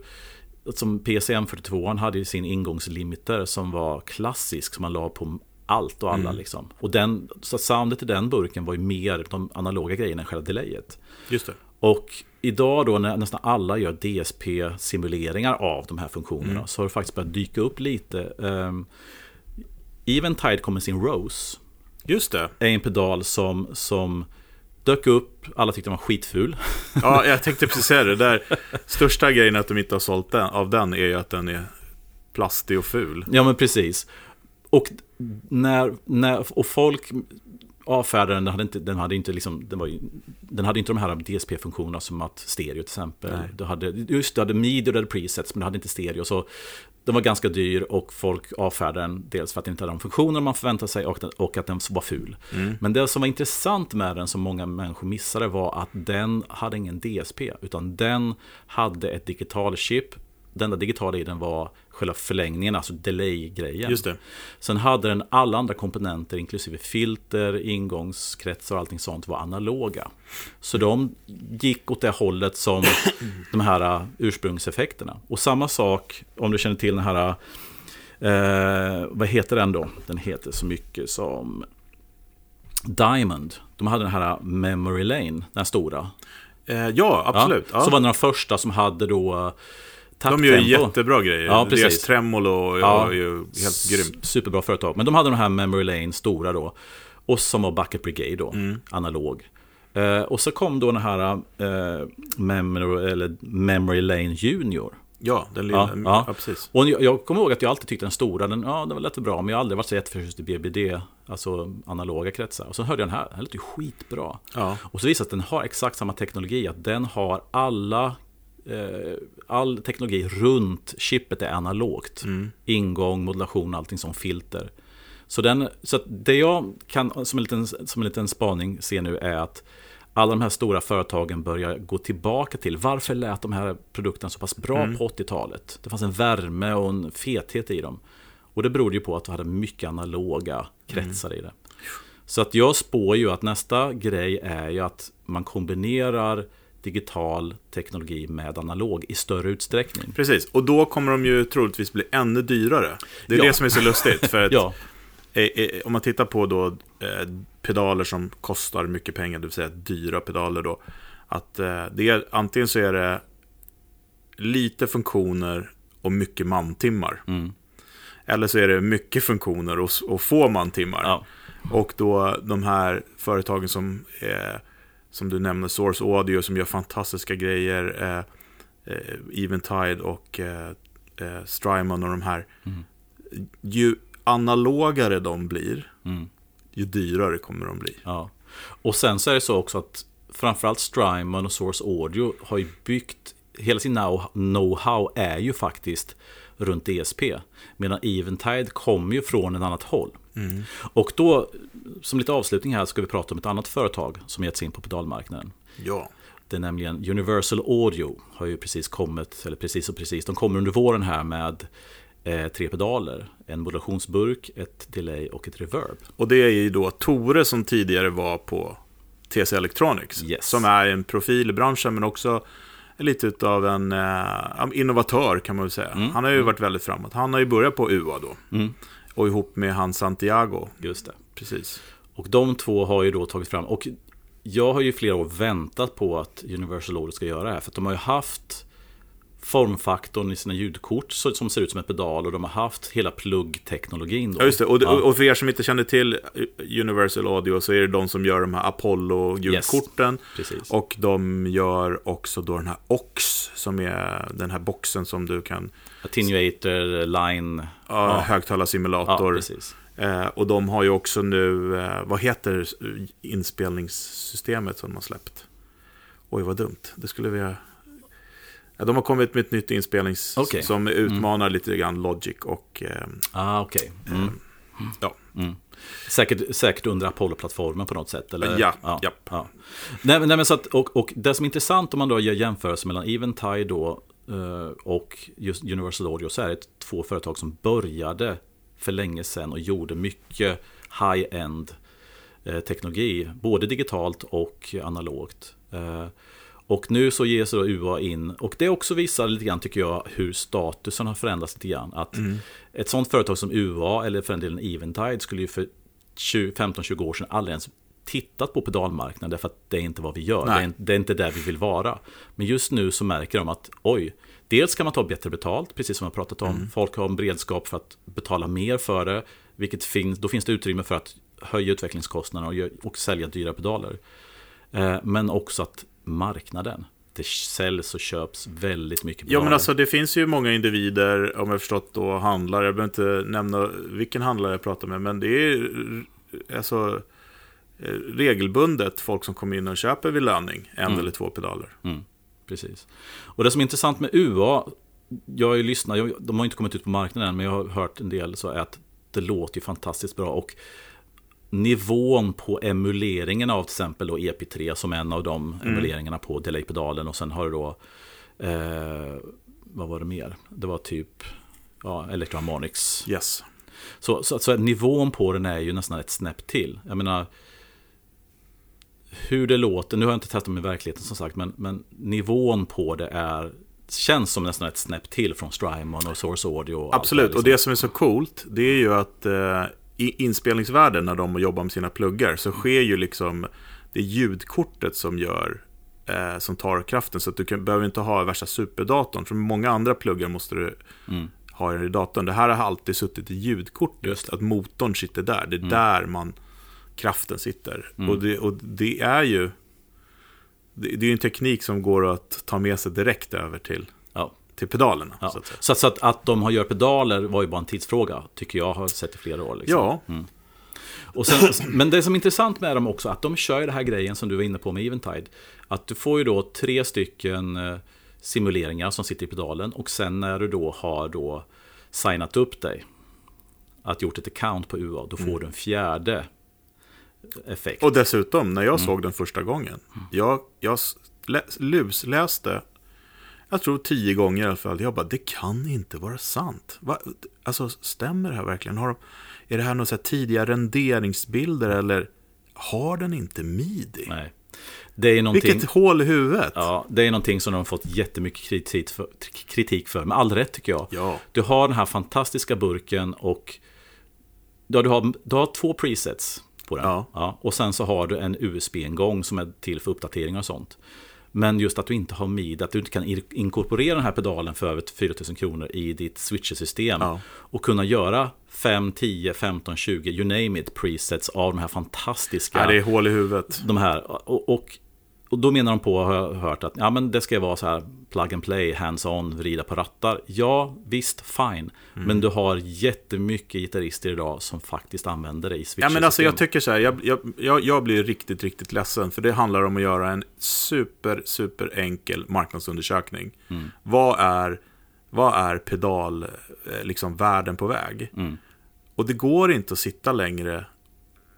som PCM 42 han hade ju sin ingångslimiter som var klassisk som man la på allt och alla liksom. Och den, så soundet i den burken var ju mer de analoga grejerna än själva delayet. Just det. Och idag då när nästan alla gör DSP-simuleringar av de här funktionerna så har det faktiskt börjat dyka upp lite. Um, Eventide kommer sin Rose. Just det. Är en pedal som, som dök upp, alla tyckte den var skitful. <laughs> Ja, jag tänkte precis säga det. Där, största grejen att de inte har sålt den, av den är ju att den är plastig och ful. Ja men precis. Och, när, när, och folk avfärdade den, den hade inte, den hade inte, liksom, den var, den hade inte de här DSP-funktionerna som att stereo till exempel. Nej. Du hade, just det, du hade midi och du hade presets men du hade inte stereo. Så den var ganska dyr och folk avfärdade den dels för att den inte hade de funktioner man förväntade sig och, den, och att den var ful. Men det som var intressant med den som många människor missade var att den hade ingen DSP utan den hade ett digital chip. Den enda digitala i den var själva förlängningen, alltså delay-grejen. Just det. Sen hade den alla andra komponenter, inklusive filter, ingångskretsar och allting sånt, var analoga. Så de gick åt det hållet som <clears throat> de här uh, ursprungseffekterna. Och samma sak om du känner till den här, uh, vad heter den då? Den heter så mycket som Diamond. De hade den här Memory Lane, den här stora. Eh, ja, absolut. Ja. Så var den första som hade då uh, de gör ju takttempo. jättebra grejer. Ja, precis. Deras tremolo Ja. är ju helt grymt. Superbra företag. Men de hade de här Memory Lane stora då. Och som var Bucket Brigade då, Mm. analog. Eh, och så kom då den här eh, Memory, eller Memory Lane Junior. Ja, den lilla. Ja, Ja, ja. precis. Och jag, jag kommer ihåg att jag alltid tyckte den stora, den, ja, den var lite bra, men jag har aldrig varit så jätteförtjust i BBD, alltså analoga kretsar. Och så hörde jag den här, den låter ju skitbra. Ja. Och så visar det att den har exakt samma teknologi, att den har alla All teknologi runt chippet är analogt. Ingång, modulation, allting som filter. Så, den, så det jag kan som en, liten, som en liten spaning se nu är att alla de här stora företagen börjar gå tillbaka till varför lät de här produkterna så pass bra på 80-talet? Det fanns en värme och en fethet i dem. Och det berodde ju på att du hade mycket analoga kretsar i det. Så att jag spår ju att nästa grej är ju att man kombinerar digital teknologi med analog i större utsträckning. Precis, och då kommer de ju troligtvis bli ännu dyrare. Det är Ja. det som är så lustigt. För att, <laughs> Ja, om man tittar på då, eh, pedaler som kostar mycket pengar, det vill säga dyra pedaler då. Att eh, det är, antingen så är det lite funktioner och mycket mantimmar. Mm. Eller så är det mycket funktioner och, och få mantimmar. ja, Och då de här företagen som, eh, som du nämner, Source Audio, som gör fantastiska grejer, eh, eh, Eventide och eh, eh, Strymon och de här. Mm. Ju analogare de blir, mm, ju dyrare kommer de bli. ja. Och sen så är det så också att framförallt Strymon och Source Audio har ju byggt, hela sin know- know-how är ju faktiskt runt DSP. Medan Eventide kommer ju från ett annat håll. Och då, som lite avslutning här, ska vi prata om ett annat företag som gett sig in på pedalmarknaden. Ja, Det är nämligen Universal Audio har ju precis kommit, eller precis och precis, de kommer under våren här med eh, tre pedaler. En modulationsburk, ett delay och ett reverb. och det är ju då Tore som tidigare var på TC Electronics. Yes. Som är en profil i branschen men också lite av en eh, innovatör kan man väl säga. Han har ju varit väldigt framåt. Han har ju börjat på UA då. Mm. Och ihop med han Santiago. Just det. Precis. Och de två har ju då tagit fram, och jag har ju flera år väntat på att Universal Audio ska göra det här. För att de har ju haft formfaktorn i sina ljudkort som ser ut som en pedal och de har haft hela pluggteknologin. Ja, just det. Och, ja. och, för er som inte känner till Universal Audio så är det de som gör de här Apollo-ljudkorten. Yes, och de gör också då den här OX, som är den här boxen som du kan... Attenuator, line... Ja, ja. högtalarsimulator. Ja, precis. Eh, och de har ju också nu, eh, vad heter inspelningssystemet som de har släppt? Oj, vad dumt. Det skulle vi ha... Ja, de har kommit med ett nytt inspelnings okay. som utmanar mm. lite grann Logic och... Eh, ah, okej. Okay. Mm. ja. Mm. Säkert, säkert under Apollo-plattformen på något sätt? Eller? Ja, ja. ja. ja. Nej, nej, men så att, och, och det som är intressant om man då gör jämförelse mellan Eventide då eh, och just Universal Audio så är det två företag som började för länge sedan och gjorde mycket high-end eh, teknologi, både digitalt och analogt. Och nu så ger sig då UA in, och det också visar lite grann tycker jag hur statusen har förändrats lite grann. Att mm. ett sånt företag som UA, eller för en del Eventide, skulle ju för 15-20 år sedan aldrig ens tittat på pedalmarknaden därför att det är inte vad vi gör. Det är, det är, inte där vi vill vara. Men just nu så märker de att oj, dels kan man ta bättre betalt, precis som jag pratat om. Mm. Folk har en beredskap för att betala mer för det, vilket finns, då finns det utrymme för att höja utvecklingskostnaderna och, och sälja dyra pedaler. Eh, men också att marknaden. Det säljs och köps väldigt mycket. Ja, men alltså det finns ju många individer, om jag förstått då, handlare. Jag behöver inte nämna vilken handlare jag pratar med, men det är alltså regelbundet folk som kommer in och köper vid löning en mm. eller två pedaler. Mm. Precis. Och det som är intressant med UA, jag lyssnat, de har inte kommit ut på marknaden än, men jag har hört en del så är att det låter ju fantastiskt bra. Och nivån på emuleringen av till exempel då EP3 som en av de mm. emuleringarna på delay-pedalen och sen har du då eh, vad var det mer? Det var typ ja, Electroharmonics. Yes. Så, så, så nivån på den är ju nästan ett snäpp till. Jag menar hur det låter, nu har jag inte testat med verkligheten som sagt, men, men nivån på det är känns som nästan ett snäpp till från Strymon och Source Audio. Och Absolut, det, liksom. och det som är så coolt, det är ju att eh, i inspelningsvärlden när de jobbar med sina pluggar så sker ju liksom det ljudkortet som gör eh, som tar kraften. Så att du kan, behöver inte ha värsta superdatorn. För många andra pluggar måste du mm. ha i datorn. Det här har alltid suttit i ljudkortet. Att motorn sitter där. Det är mm. där man kraften sitter. Mm. Och, det, och det är ju det, det är en teknik som går att ta med sig direkt över till till pedalerna. Ja. Så, att, så, så att, att de har gör pedaler var ju bara en tidsfråga, tycker jag har sett i flera år. Liksom. Ja. Mm. Och sen, men det som är intressant med dem också, att de kör den här grejen som du var inne på med Eventide. Att du får ju då tre stycken eh, simuleringar som sitter i pedalen och sen när du då har då signat upp dig, att gjort ett account på UA, då får mm. du en fjärde effekt. Och dessutom, när jag mm. såg den första gången, jag, jag lusläste jag tror tio gånger i alla fall. Jag bara, det kan inte vara sant. Va? Alltså, stämmer det här verkligen? Har de, är det här några tidiga renderingsbilder eller har den inte midi? Nej. Det är någonting, Vilket hål i huvudet. Ja, det är någonting som de har fått jättemycket kritik för, kritik för. Med all rätt tycker jag. Ja. Du har den här fantastiska burken och ja, du, har, du har två presets på den. Ja. ja. och sen så har du en USB-ingång som är till för uppdateringar och sånt. Men just att du inte har MID, att du inte kan inkorporera den här pedalen för över 4000 kronor i ditt switchersystem. Ja. Och kunna göra 5, 10, 15, 20, you name it, presets av de här fantastiska... Ja, det är hål i huvudet. De här, och, och och då menar de på, har jag hört, att ja, men det ska vara så här plug and play, hands-on, vrida på rattar. Ja, visst, fine. Mm. Men du har jättemycket gitarrister idag som faktiskt använder det i switch Ja, men alltså jag tycker så här, jag, jag, jag, blir riktigt, riktigt ledsen. För det handlar om att göra en super, super enkel marknadsundersökning. Mm. Vad är, vad är pedal, eh, liksom världen på väg? Mm. Och det går inte att sitta längre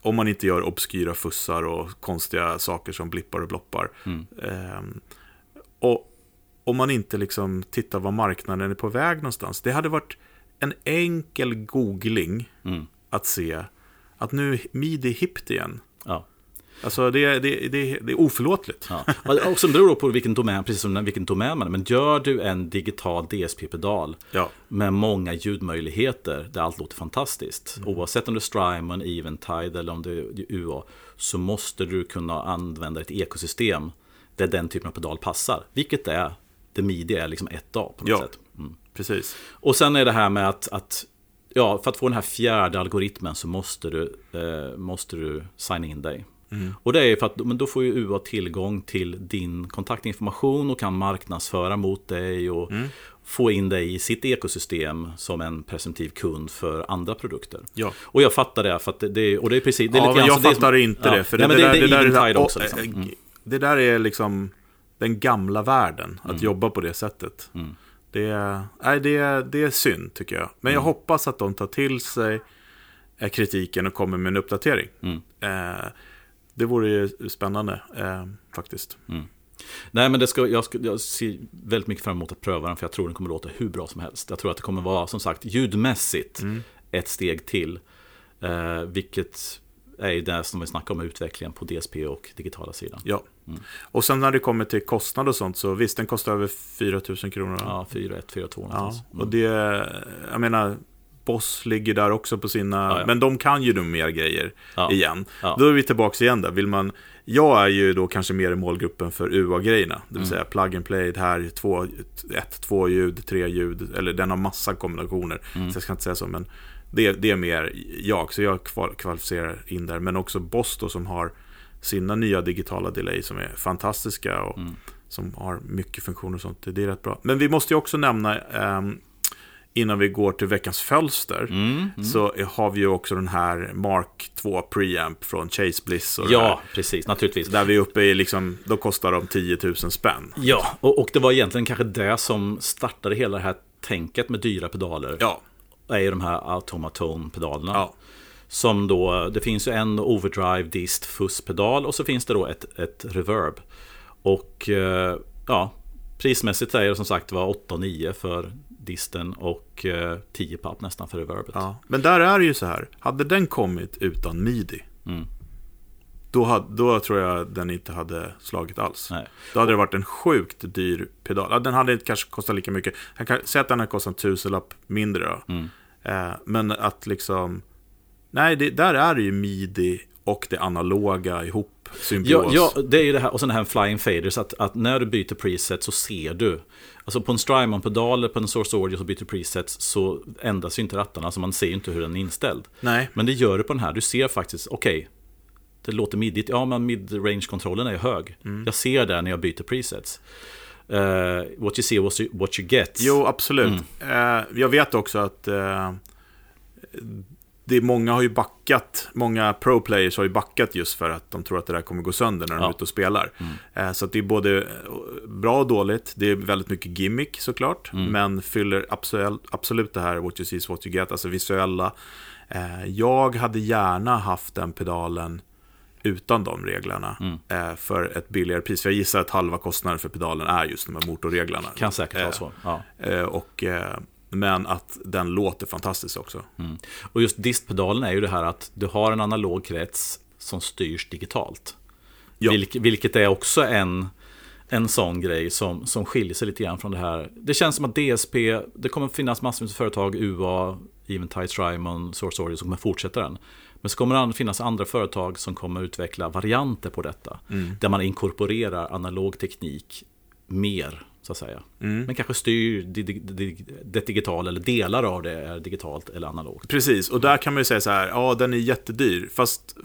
om man inte gör obskyra fussar och konstiga saker som blippar och bloppar. Mm. Um, och om man inte liksom tittar var marknaden är på väg någonstans. Det hade varit en enkel googling mm. att se att nu är midi hippt igen. Ja. Alltså det, det, det, det är oförlåtligt. Ja. Och som beror på vilken domän, precis som vilken domän man är. Men gör du en digital DSP-pedal ja. med många ljudmöjligheter där allt låter fantastiskt. Mm. Oavsett om det är Strymon, Eventide eller om det är UA. Så måste du kunna använda ett ekosystem där den typen av pedal passar. Vilket är the midi är liksom ett A på något Ja. sätt. Mm. Precis. Och sen är det här med att, att ja, för att få den här fjärde algoritmen så måste du, eh, måste du signa in dig. Och det är för att men då får ju UA tillgång till din kontaktinformation och kan marknadsföra mot dig och få in dig i sitt ekosystem som en presumtiv kund för andra produkter. Ja. Och jag fattar det, för det, det, och det är precis... Det är ja, lite men jag fattar som- inte ja. det. För Nej, det, där, det, är också. Liksom. eh, Mm. det där är liksom den gamla världen, att jobba på det sättet. Mm. Det, nej, det, det är synd, tycker jag. Men Mm. jag hoppas att de tar till sig eh, kritiken och kommer med en uppdatering. Mm. Eh, det vore ju spännande, eh, faktiskt. Nej, men det ska, jag, jag ser väldigt mycket fram emot att pröva den, för jag tror den kommer låta hur bra som helst. Jag tror att det kommer vara, som sagt, ljudmässigt ett steg till. Eh, vilket är ju det som vi snackar om utvecklingen på DSP och digitala sidan. Ja. Mm. Och sen när det kommer till kostnad och sånt, så visst, den kostar över 4 000 kronor. Ja, 4-1, 4-2 Ja, någonstans. och det, jag menar, Boss ligger där också på sina, Ja, ja. men de kan ju de mer grejer Ja. igen. Då är vi tillbaka igen där, vill man, jag är ju då kanske mer i målgruppen för UA-grejerna, det vill Mm. säga plug and play, det här är två, ett, två ljud, tre ljud, eller den har massa kombinationer, Mm. så jag ska inte säga så, men det, det är mer jag, så jag kval- kvalificerar in där, men också Boss då som har sina nya digitala delay som är fantastiska och Mm. som har mycket funktioner och sånt. Det är rätt bra. Men vi måste ju också nämna, ehm, innan vi går till veckans fölster, Mm, så har vi ju också den här Mark 2 preamp från Chase Bliss. Och det Ja, här. precis, naturligtvis. Där vi är uppe i, liksom, då kostar de 10 000 spänn. Ja, och, och det var egentligen kanske det som startade hela det här tänket med dyra pedaler. Ja, är ju de här automatone-pedalerna. ja, Som då, det finns ju en overdrive, dist, fuss-pedal och så finns det då ett, ett reverb. Och eh, ja, prismässigt är det som sagt var 8 och 9 för disten och eh, 10 papp nästan för reverbet. ja. Men där är det ju så här, hade den kommit utan midi, Mm. då, hade, då tror jag den inte hade slagit alls. Nej. Då hade det varit en sjukt dyr pedal. Den hade kanske kostat lika mycket. Säga att den hade kostat en tusenlapp mindre då. Mm. Eh, men att liksom... Nej, det, där är det ju midi och det analoga ihop. Symbios. Ja, ja, det är ju det här, och sen det här flying faders, att, att när du byter preset så ser du. Alltså på en Strymon-pedal eller på en Source Audio så byter presets så ändras ju inte rattarna, så man ser ju inte hur den är inställd. Nej, Men det gör du på den här, du ser faktiskt, okej, det låter midigt, ja men mid-range-kontrollen är hög. Mm. Jag ser det när jag byter presets. Eh, what you see, what you, what you get. jo absolut. Mm. Eh, jag vet också att... Eh, det är många har ju backat, många pro-players har ju backat just för att de tror att det där kommer gå sönder när de Ja. Mm. är ute och spelar. Eh, så det är både bra och dåligt. Det är väldigt mycket gimmick såklart, Mm. men fyller absolut, absolut det här what you see is what you get, alltså visuella. Eh, jag hade gärna haft den pedalen utan de reglerna Mm. eh, för ett billigare pris. För jag gissar att halva kostnaden för pedalen är just de här motorreglerna. Kan säkert vara Eh, så. Ja. Eh, och, eh, men att den låter fantastiskt också. Mm. Och just distpedalen är ju det här att du har en analog krets som styrs digitalt. Ja. Vilk, vilket är också en, en sån grej som, som skiljer sig lite grann från det här. Det känns som att DSP, det kommer finnas massor med företag, UA, Eventide, Strymon, Source Audio som kommer fortsätta den. Men så kommer det finnas andra företag som kommer utveckla varianter på detta. Där man inkorporerar analog teknik mer, så att säga. Men kanske styr det, det, det, det digitala, eller delar av det är digitalt eller analogt. Precis, och där kan man ju säga så här, ja den är jättedyr, fast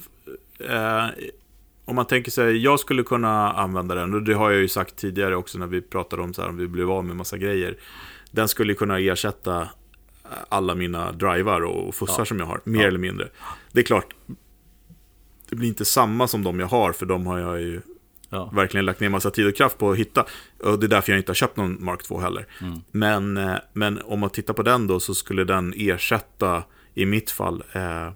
eh, om man tänker sig, jag skulle kunna använda den, och det har jag ju sagt tidigare också när vi pratade om så här, om vi blev av med massa grejer. Den skulle kunna ersätta alla mina drivar och fussar Ja. som jag har, mer Ja. eller mindre. Det är klart, det blir inte samma som de jag har, för de har jag ju Ja. verkligen lagt ner massa tid och kraft på att hitta. Och det är därför jag inte har köpt någon Mark 2 heller. Mm. Men, eh, men om man tittar på den då så skulle den ersätta, i mitt fall, eh,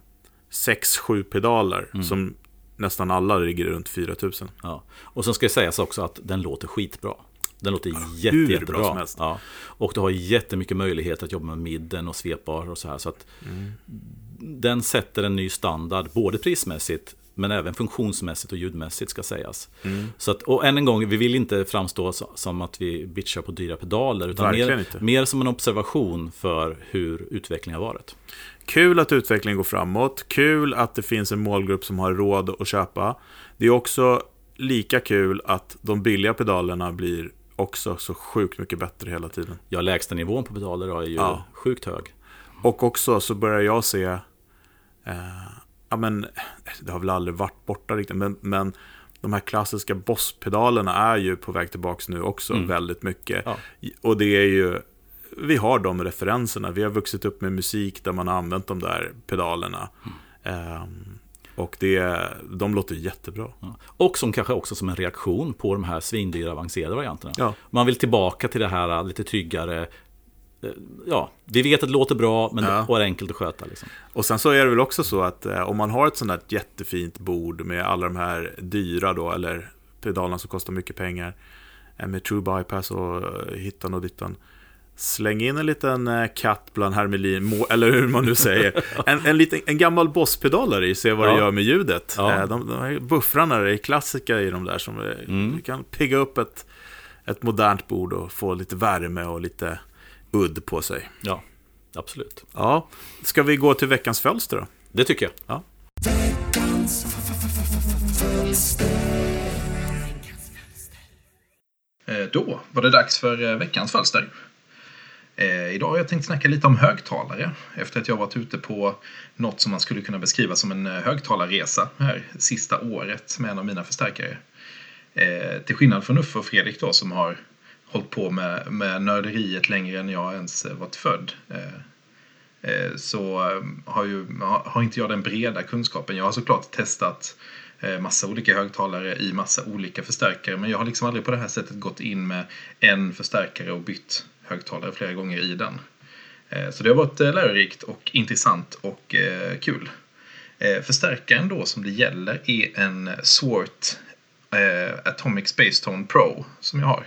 6-7 pedaler. Mm. Som nästan alla ligger runt 4000. Ja. Och sen ska det sägas också att den låter skitbra. Den låter jätte, jättebra. som helst. Ja. Och du har jättemycket möjlighet att jobba med midden och svepbar och så här. Så att Mm. Den sätter en ny standard, både prismässigt men även funktionsmässigt och ljudmässigt ska sägas. Mm. Så att, och än en gång, vi vill inte framstå som att vi bitchar på dyra pedaler. Utan mer, mer som en observation för hur utvecklingen har varit. Kul att utvecklingen går framåt. Kul att det finns en målgrupp som har råd att köpa. Det är också lika kul att de billiga pedalerna blir också så sjukt mycket bättre hela tiden. Ja, lägsta nivån på pedaler är ju Ja. sjukt hög. Och också så börjar jag se, eh, ja men, det har väl aldrig varit borta riktigt, men, men de här klassiska bosspedalerna är ju på väg tillbaka nu också väldigt mycket. Ja. Och det är ju, vi har de referenserna, vi har vuxit upp med musik där man har använt de där pedalerna. Ehm, och det, de låter jättebra. Ja. Och som kanske också som en reaktion på de här svindyra avancerade varianterna. Ja. Man vill tillbaka till det här lite tryggare. Ja, vi vet att det låter bra men Ja. det är enkelt att sköta. Liksom. Och sen så är det väl också så att eh, om man har ett sånt här jättefint bord med alla de här dyra då, eller pedalerna som kostar mycket pengar, eh, med true bypass och eh, hittan och dittan. Släng in en liten eh, katt bland hermelin, <laughs> eller hur man nu säger. En, en, liten, en gammal bosspedal där i, se vad det Ja. gör med ljudet. Ja. De, de här buffrarna är klassiska i de där som eh, kan pigga upp ett, ett modernt bord och få lite värme och lite udd på sig. Ja, absolut. Ja, ska vi gå till veckans fölster då? Det tycker jag. Ja. Eh, Då var det dags för eh, veckans fölster. Eh, idag har jag tänkt snacka lite om högtalare efter att jag varit ute på något som man skulle kunna beskriva som en högtalarresa här sista året med en av mina förstärkare. Till skillnad från Uffe och Fredrik då som har hållit på med, med nörderiet längre än jag ens eh, varit född. Eh, eh så eh, har, ju, har inte jag den breda kunskapen. Jag har såklart testat massa olika högtalare i massa olika förstärkare men jag har liksom aldrig på det här sättet gått in med en förstärkare och bytt högtalare flera gånger i den. Så det har varit lärorikt och intressant och kul. Förstärkaren då som det gäller är en Swart Atomic Space Tone Pro som jag har.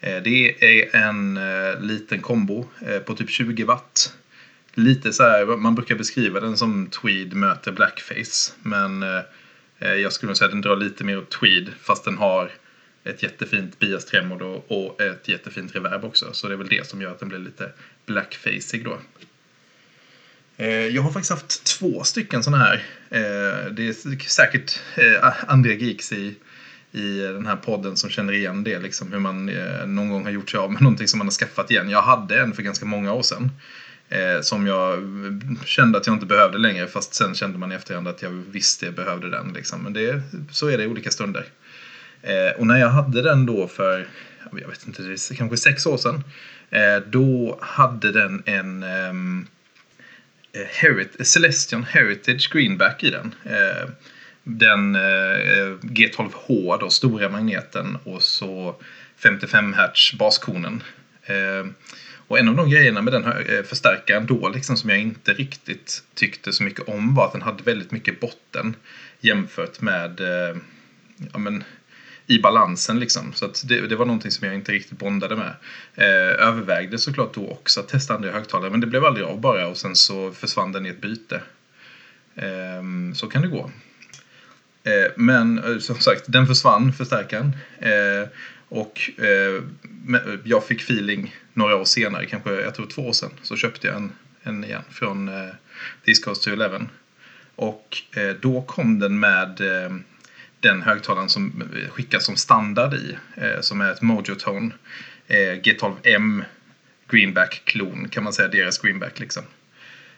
Eh, det är en eh, liten kombo eh, på typ 20 watt. Lite så här, man brukar beskriva den som Tweed möter Blackface. Men jag skulle nog säga att den drar lite mer åt Tweed fast den har ett jättefint bias tremolo och ett jättefint reverb också. Så det är väl det som gör att den blir lite blackfaceig då. Jag har faktiskt haft två stycken sådana här. Det är säkert andra geeks i, i den här podden som känner igen det. Liksom hur man eh, någon gång har gjort sig av med <laughs> någonting som man har skaffat igen. Jag hade en för ganska många år sedan. eh, Som jag kände att jag inte behövde längre. Fast sen kände man i efterhand att jag visste jag behövde den. Liksom. Men det, så är det i olika stunder. Eh, Och när jag hade den då för, jag vet inte, det är kanske sex år sedan. eh, Då hade den en ehm, eh, Herit- Celestion Heritage Greenback i den. Eh, den eh, G12H, då, stora magneten och så 55 Hz baskonen. Eh, och en av de grejerna med den här eh, förstärkaren då, liksom, som jag inte riktigt tyckte så mycket om var att den hade väldigt mycket botten jämfört med ja, men, i balansen liksom. Så att det, det var någonting som jag inte riktigt bondade med. Eh, övervägde såklart då också att testa andra högtalare men det blev aldrig av bara och sen så försvann den i ett byte. Eh, så kan det gå. Eh, men eh, som sagt, den försvann, förstärkaren. Eh, och eh, jag fick feeling några år senare, kanske jag tror två år sedan, så köpte jag en, en igen från eh, This Goes to 11. Och eh, då kom den med eh, den högtalaren som eh, skickas som standard i, eh, som är ett Mojotone eh, G12M Greenback-klon, kan man säga, deras Greenback liksom.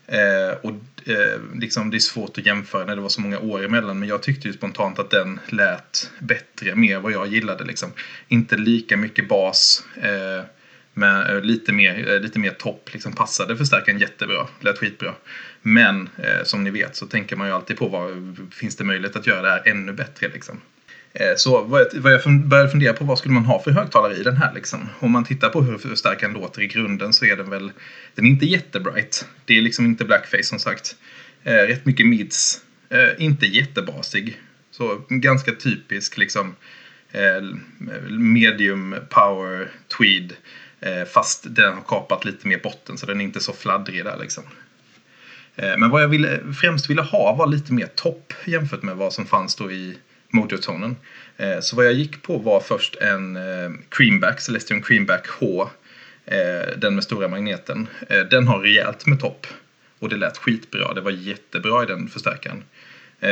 Eh, och eh, liksom, det är svårt att jämföra när det var så många år emellan men jag tyckte ju spontant att den lät bättre, mer vad jag gillade liksom. Inte lika mycket bas, eh, men eh, lite mer, eh, lite mer topp, liksom passade förstärkaren jättebra, lät skitbra. Men eh, som ni vet så tänker man ju alltid på vad finns det möjlighet att göra det här ännu bättre liksom. Eh, så vad jag, vad jag började fundera på vad skulle man ha för högtalare i den här liksom. Om man tittar på hur förstärkaren låter i grunden så är den väl, den är inte jättebright. Det är liksom inte blackface som sagt. Eh, rätt mycket mids. Eh, inte jättebasig. Så ganska typisk liksom medium power tweed. Fast den har kapat lite mer botten så den är inte så fladdrig där liksom. Men vad jag ville, främst ville ha var lite mer topp jämfört med vad som fanns då i Motortonen. Eh, så vad jag gick på var först en eh, Creamback, Celestion Creamback H. Eh, den med stora magneten. Den har rejält med topp. Och det lät skitbra. Det var jättebra i den förstärkaren.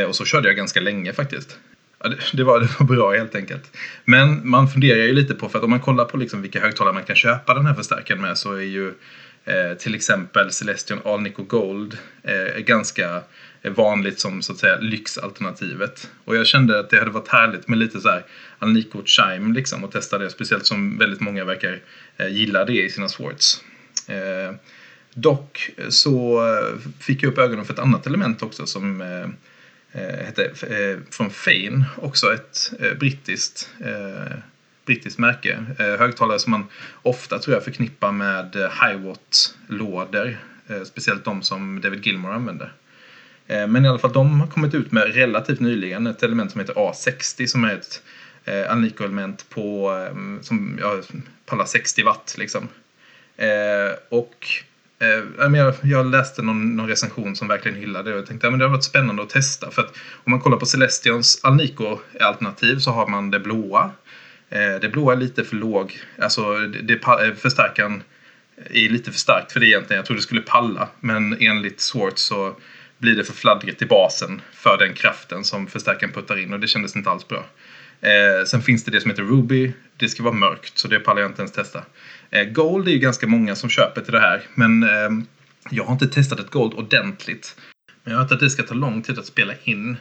Och så körde jag ganska länge faktiskt. Ja, det, det, var, <laughs> det var bra helt enkelt. Men man funderar ju lite på, för att om man kollar på liksom vilka högtalare man kan köpa den här förstärkaren med så är ju eh, till exempel Celestion Alnico Gold eh, ganska vanligt som så att säga lyxalternativet. Och jag kände att det hade varit härligt med lite så här Alnico Chime liksom och testa det. Speciellt som väldigt många verkar eh, gilla det i sina Swarts. Eh, dock så eh, fick jag upp ögonen för ett annat element också som eh, eh hette eh, från Fane, också ett eh, brittiskt eh, brittiskt märke. högtalare som man ofta tror jag förknippar med Hiwatt-lådor. speciellt de som David Gilmore använder. Eh, men i alla fall, de har kommit ut med relativt nyligen ett element som heter A60 som är ett eh, Alnico-element på eh, som ja, pallar 60 watt. Liksom. Eh, och eh, jag, jag läste någon, någon, recension som verkligen hyllade det och jag tänkte att ja, det har varit spännande att testa. För att om man kollar på Celestions Alnico-alternativ så har man det blåa. Eh, det blåa är lite för låg, alltså det, det eh, förstärkaren är lite för starkt för det egentligen. Jag trodde det skulle palla, men enligt Swartz så blir det för fladdrigt i basen för den kraften som förstärkaren puttar in och det kändes inte alls bra. Eh, sen finns det det som heter Ruby. Det ska vara mörkt så det pallar jag inte ens testa. Eh, Gold är ju ganska många som köper till det här men eh, jag har inte testat ett Gold ordentligt. Men jag har hört att det ska ta lång tid att spela in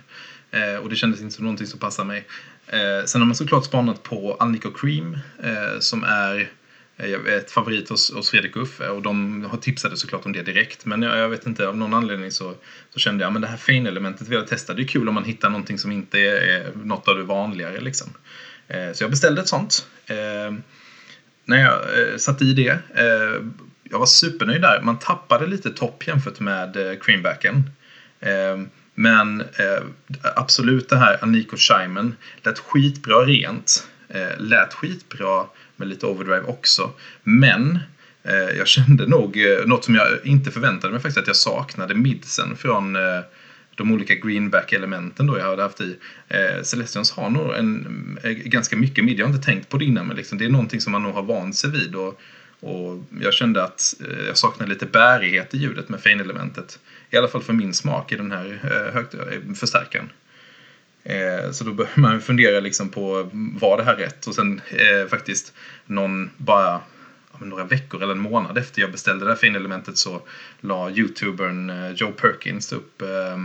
eh, och det kändes inte som någonting som passar mig. Eh, sen har man såklart spanat på Alnico Cream eh, som är Eh, ett favorit hos, hos Fredrik och Uffe och de har tipsade såklart om det direkt. Men jag, jag vet inte, av någon anledning så, så kände jag men det här fin-elementet vill jag testa. Det är kul om man hittar någonting som inte är, är något av det vanligare liksom. Eh, så jag beställde ett sånt. Eh, när jag eh, satte i det, eh, jag var supernöjd där. Man tappade lite topp jämfört med eh, creambacken. Eh, men eh, absolut det här Aniko Shimen lät skitbra rent. Eh, lät skitbra med lite overdrive också. Men eh, jag kände nog eh, något som jag inte förväntade mig faktiskt att jag saknade midsen från eh, de olika greenback-elementen då jag hade haft i. Eh, Celestions har nog en, eh, ganska mycket mid. Jag har inte tänkt på det innan men liksom, det är någonting som man nog har vant sig vid. Och, och jag kände att eh, jag saknade lite bärighet i ljudet med Fane-elementet. I alla fall för min smak i den här eh, högt, eh, förstärkaren. Eh, så då börjar man fundera liksom på, var det här rätt? Och sen eh, faktiskt någon, bara några veckor eller en månad efter jag beställde det här finelementet så la youtubern eh, Joe Perkins upp Eh,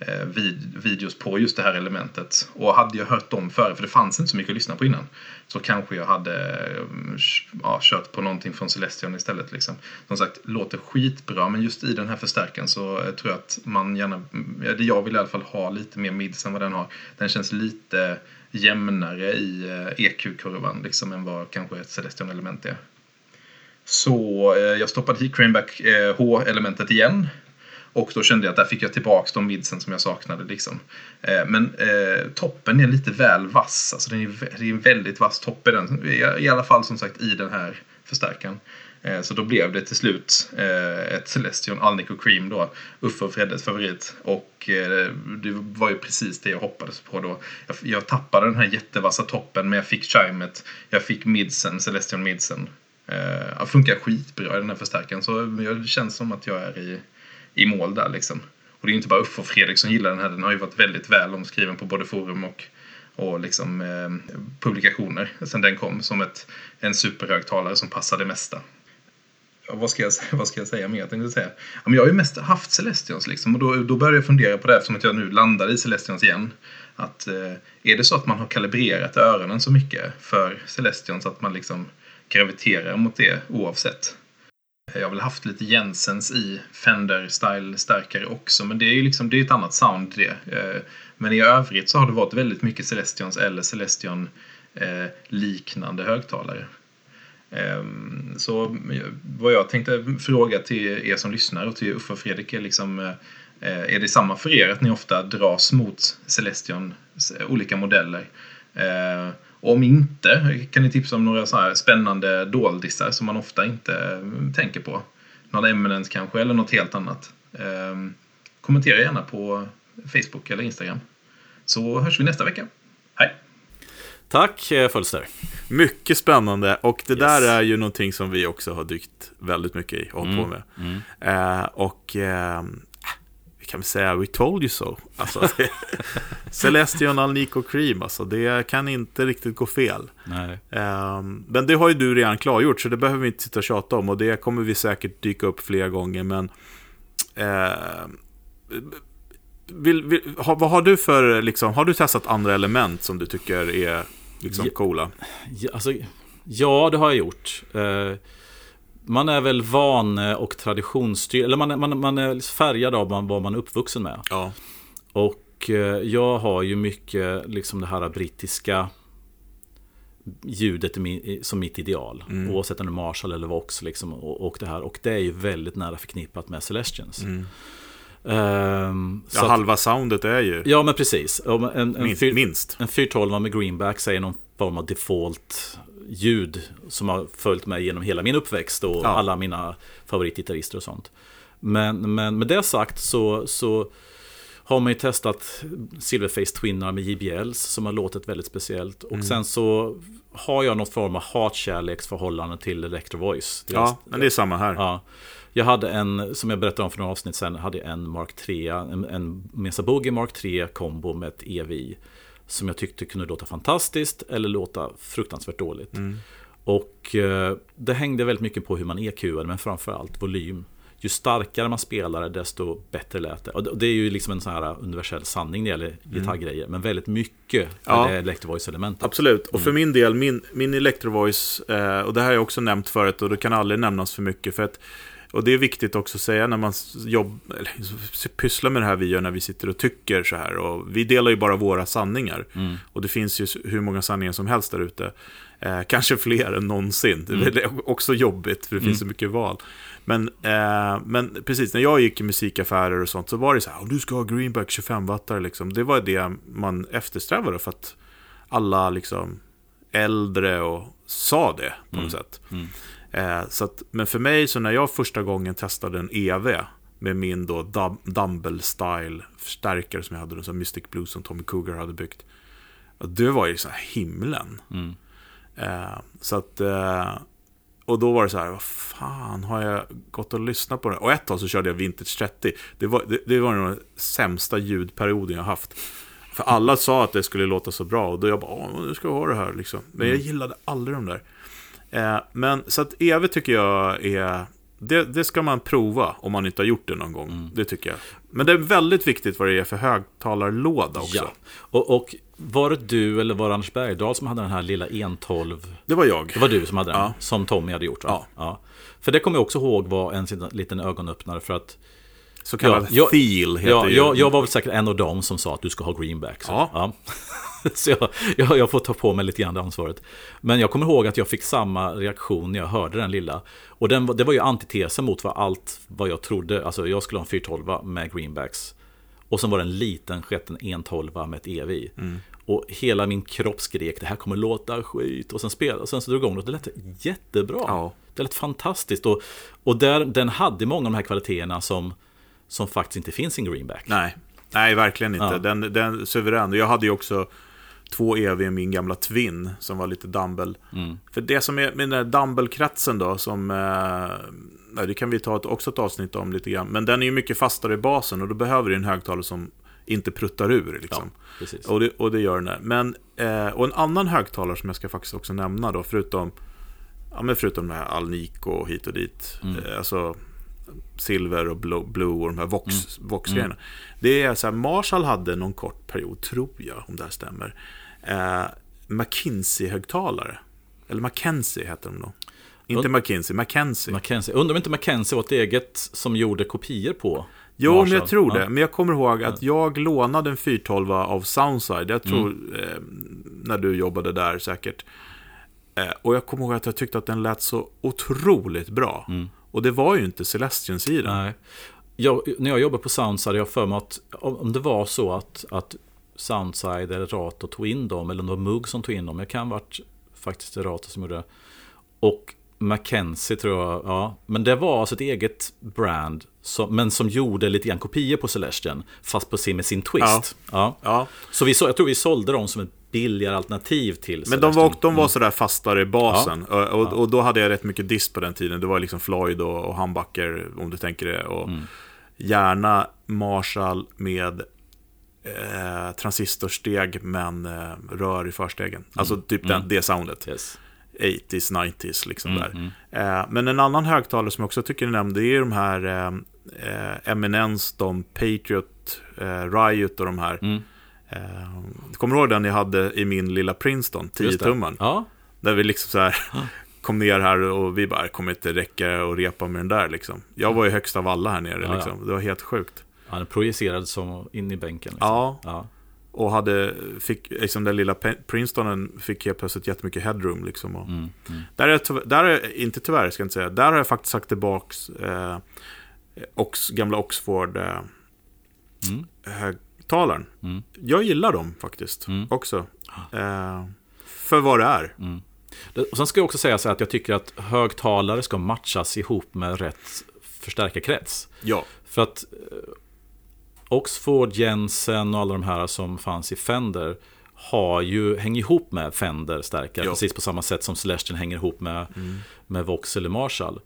Eh, vid, videos på just det här elementet. Och hade jag hört dem före, för det fanns inte så mycket att lyssna på innan, så kanske jag hade mm, ja, kört på någonting från Celestion istället. Liksom. Som sagt, låter skitbra, men just i den här förstärkaren så eh, tror jag att man gärna, mm, jag vill i alla fall ha lite mer mids än vad den har. Den känns lite jämnare i eh, e EQ-kurvan liksom, än vad kanske ett Celestion-element är. Så jag stoppade i Craneback H-elementet igen och då kände jag att där fick jag tillbaka de midsen som jag saknade. Liksom. Eh, men eh, toppen är lite väl vass. Alltså den är, det är en väldigt vass topp i den. I alla fall som sagt i den här förstärkaren. Eh, så då blev det till slut eh, ett Celestion Alnico Cream då. Uffe och Freddes favorit. Och eh, det var ju precis det jag hoppades på då. Jag, jag tappade den här jättevassa toppen men jag fick chimet. Jag fick midsen, Celestion midsen. Eh, funkar skitbra i den här förstärkaren. Så det känns som att jag är i i mål där liksom. Och det är inte bara Uffe och Fredrik som gillar den här. Den har ju varit väldigt väl omskriven på både forum och, och liksom, eh, publikationer sen den kom. Som ett, en superhögtalare som passar det mesta. vad, ska jag, <laughs> vad ska jag säga mer? Jag tänkte säga. Ja, men jag har ju mest haft Celestions liksom. Och då, då började jag fundera på det eftersom att jag nu landar i Celestions igen. Att eh, är det så att man har kalibrerat öronen så mycket för Celestions att man liksom graviterar mot det oavsett. Jag har väl haft lite Jensens i Fender Style stärkare också, men det är ju liksom, det är ett annat sound det. Eh, men i övrigt så har det varit väldigt mycket Celestions eller Celestion-liknande eh, högtalare. Ehm, så eh, vad jag tänkte fråga till er som lyssnar och till Uffe och Fredrik är liksom är det samma för er att ni ofta dras mot Celestions olika modeller? Om inte, kan ni tipsa om några så här spännande doldisar som man ofta inte mm, tänker på? Några Eminence kanske, eller något helt annat. Eh, kommentera gärna på Facebook eller Instagram. Så hörs vi nästa vecka. Hej! Tack eh, Fölster. Mycket spännande och det yes. där är ju någonting som vi också har dykt väldigt mycket i och hållit mm. på med. Mm. Eh, och eh, kan vi säga We told you so. Alltså, det, <laughs> Celestion Alnico Cream, alltså, det kan inte riktigt gå fel. Um, men det har ju du redan klargjort, så det behöver vi inte sitta och tjata om. Och det kommer vi säkert dyka upp fler gånger, men... Uh, vill, vill, ha, vad har du för, liksom, har du testat andra element som du tycker är liksom, Ja. coola? Ja, alltså, ja, det har jag gjort. Eh, man är väl vane och traditionsstyrd, eller man man, man är färgad av vad man är uppvuxen med. Ja. Och eh, jag har ju mycket liksom det här brittiska ljudet som mitt ideal. Mm. Oavsett om det är Marshall eller Vox liksom, och, och det här. Och det är ju väldigt nära förknippat med Celestians. Ehm, så ja, att- halva soundet är ju ja men precis. En, en, minst. en 412 med greenback säger någon form av default ljud som har följt mig genom hela min uppväxt och Ja. alla mina favoritgitarrister och sånt. Men, men med det sagt så, så har man ju testat Silverface Twinnar med JBLs som har låtit väldigt speciellt. Mm. Och sen så har jag något form av hatkärleksförhållande till Electro Voice. Ja, men det är samma här. Ja. Jag hade en, som jag berättade om för några avsnitt sen, hade jag en Mark 3, en, en Mesa Boogie Mark 3 kombo med ett EVI. Som jag tyckte kunde låta fantastiskt eller låta fruktansvärt dåligt. Och eh, det hängde väldigt mycket på hur man EQade, men framförallt volym. Ju starkare man spelade, desto bättre lät det. Och det- är ju liksom en sån här universell sanning när det gäller gitarrgrejer. Men väldigt mycket Ja. är det Voice-elementet. Absolut, och för min del, min, min Electro Voice, eh, och det här har jag också nämnt förut och det kan aldrig nämnas för mycket. För att, och det är viktigt också att säga när man jobb, eller, pysslar med det här vi gör när vi sitter och tycker så här. Och vi delar ju bara våra sanningar. Och det finns ju hur många sanningar som helst där ute. Eh, kanske fler än någonsin. Det är väl också jobbigt för det finns så mycket val. Men, eh, men precis, när jag gick i musikaffärer och sånt så var det så här, "Om du ska ha greenback 25-wattare liksom. Det var det man eftersträvade för att alla liksom äldre och sa det på något sätt. Eh, så att, men för mig, så när jag första gången testade en EV med min då dum- Dumble Style förstärkare som jag hade, som Mystic Blues som Tommy Cougar hade byggt. Det var ju så här himlen. Eh, så att, eh, och då var det så här, vad fan har jag gått och lyssnat på det? Och ett tag så körde jag Vintage 30. Det var, det, det var den sämsta ljudperioden jag haft. För alla sa att det skulle låta så bra och då jag bara, nu ska jag ha det här liksom. Men jag gillade aldrig de där. Eh, men så att EV tycker jag är, det, det ska man prova om man inte har gjort det någon gång. Det tycker jag. Men det är väldigt viktigt vad det är för högtalarlåda också. Ja. Och, och var det du eller var det Anders Bergdahl som hade den här lilla 112? Det var jag. Det var du som hade den, Ja. som Tommy hade gjort va? Ja. För det kommer jag också ihåg var en liten ögonöppnare för att Så kallad jag- feel heter ja, jag, jag var väl säkert en av dem som sa att du ska ha greenback. Så, Ja. <laughs> så jag, jag, jag får ta på mig lite grann det ansvaret. Men jag kommer ihåg att jag fick samma reaktion när jag hörde den lilla. Och den, det var ju antitesen mot vad allt vad jag trodde. Alltså jag skulle ha en 412 med greenbacks. Och sen var det en liten sketen 112 med ett EVI. Mm. Och hela min kropp skrek det här kommer låta skit. Och sen spelade och sen så drog jag igång det och det lät jättebra. Ja. Det lät fantastiskt. Och, och där, den hade många av de här kvaliteterna som, som faktiskt inte finns i en greenback. Nej, nej verkligen inte. Ja. Den, den suverän. Jag hade ju också två EV i min gamla Twin som var lite dumbbell. Mm. För det som är med den där dumbbell-kretsen då, som... Eh, det kan vi ta ett, också ett avsnitt om lite grann. Men den är ju mycket fastare i basen och då behöver du en högtalare som inte pruttar ur. Liksom. Precis. Och, det, och det gör den där. Men, eh, och en annan högtalare som jag ska faktiskt också nämna då, förutom, ja, men förutom det här Alnico hit och dit. Eh, alltså Silver och Blue, Blue och de här Vox, Vox-grejerna. Det är så här, Marshall hade någon kort period, tror jag, om det här stämmer. Eh, McKinsey-högtalare. Eller Mackenzie heter de då. Inte Und- McKinsey, Mackenzie. Mackenzie. Undrar om inte Mackenzie var ett eget som gjorde kopior på Jo, men Marshall. jag tror det. Ja. Men jag kommer ihåg att jag lånade en 412 av Soundside. Jag tror, Mm. eh, när du jobbade där säkert. Eh, och jag kommer ihåg att jag tyckte att den lät så otroligt bra. Och det var ju inte Celestians i den. Nej. Jag, när jag jobbade på Soundside, jag har för mig att om det var så att, att Soundside eller Rato tog in dem, eller om det var Mugg som tog in dem, jag kan varit faktiskt Rato som gjorde det. Och Mackenzie tror jag, ja. Men det var alltså ett eget brand, som, men som gjorde lite grann kopior på Celestian, fast på sin, med sin twist. Ja. Ja, Så vi, så, jag tror vi sålde dem som ett billigare alternativ till men de var, de var sådär fastare i basen. Och, och, och då hade jag rätt mycket disk på den tiden. Det var liksom Floyd och, och Humbucker, om du tänker det. Och gärna Marshall med eh, transistorsteg men eh, rör i förstegen. Alltså typ den, det soundet. Yes. 80s, 90s liksom Mm, där. mm. Eh, men en annan högtalare som jag också tycker ni nämnde, det är de här eh, eh, Eminence, de Patriot, eh, Riot och de här. Eh, kommer du ihåg den jag hade i min lilla Princeton, 10 Just det. tummen? Ja, Där vi liksom så här kom ner här och vi bara, "Det kommer inte räcka att repa med den där liksom. Jag var ju högst av alla här nere Ja, liksom. Det var helt sjukt. ja den projicerades som in i bänken. Liksom. Ja, ja. och hade, fick, liksom den lilla Princetonen fick helt plötsligt jättemycket headroom liksom. Och, Mm, mm. Där är, där är, inte tyvärr ska jag inte säga, där har jag faktiskt sagt tillbaks eh, Ox, gamla Oxford eh, Mm. Högtalaren. Mm. Jag gillar dem faktiskt Mm. också. Eh, för vad det är. Mm. Och sen ska jag också säga så att jag tycker att högtalare ska matchas ihop med rätt förstärkarkrets. Ja. För att eh, Oxford, Jensen och alla de här som fanns i Fender har ju, hänger ihop med Fender stärkare, Ja. precis på samma sätt som Celestion hänger ihop med, Mm. med Vox eller Marshall.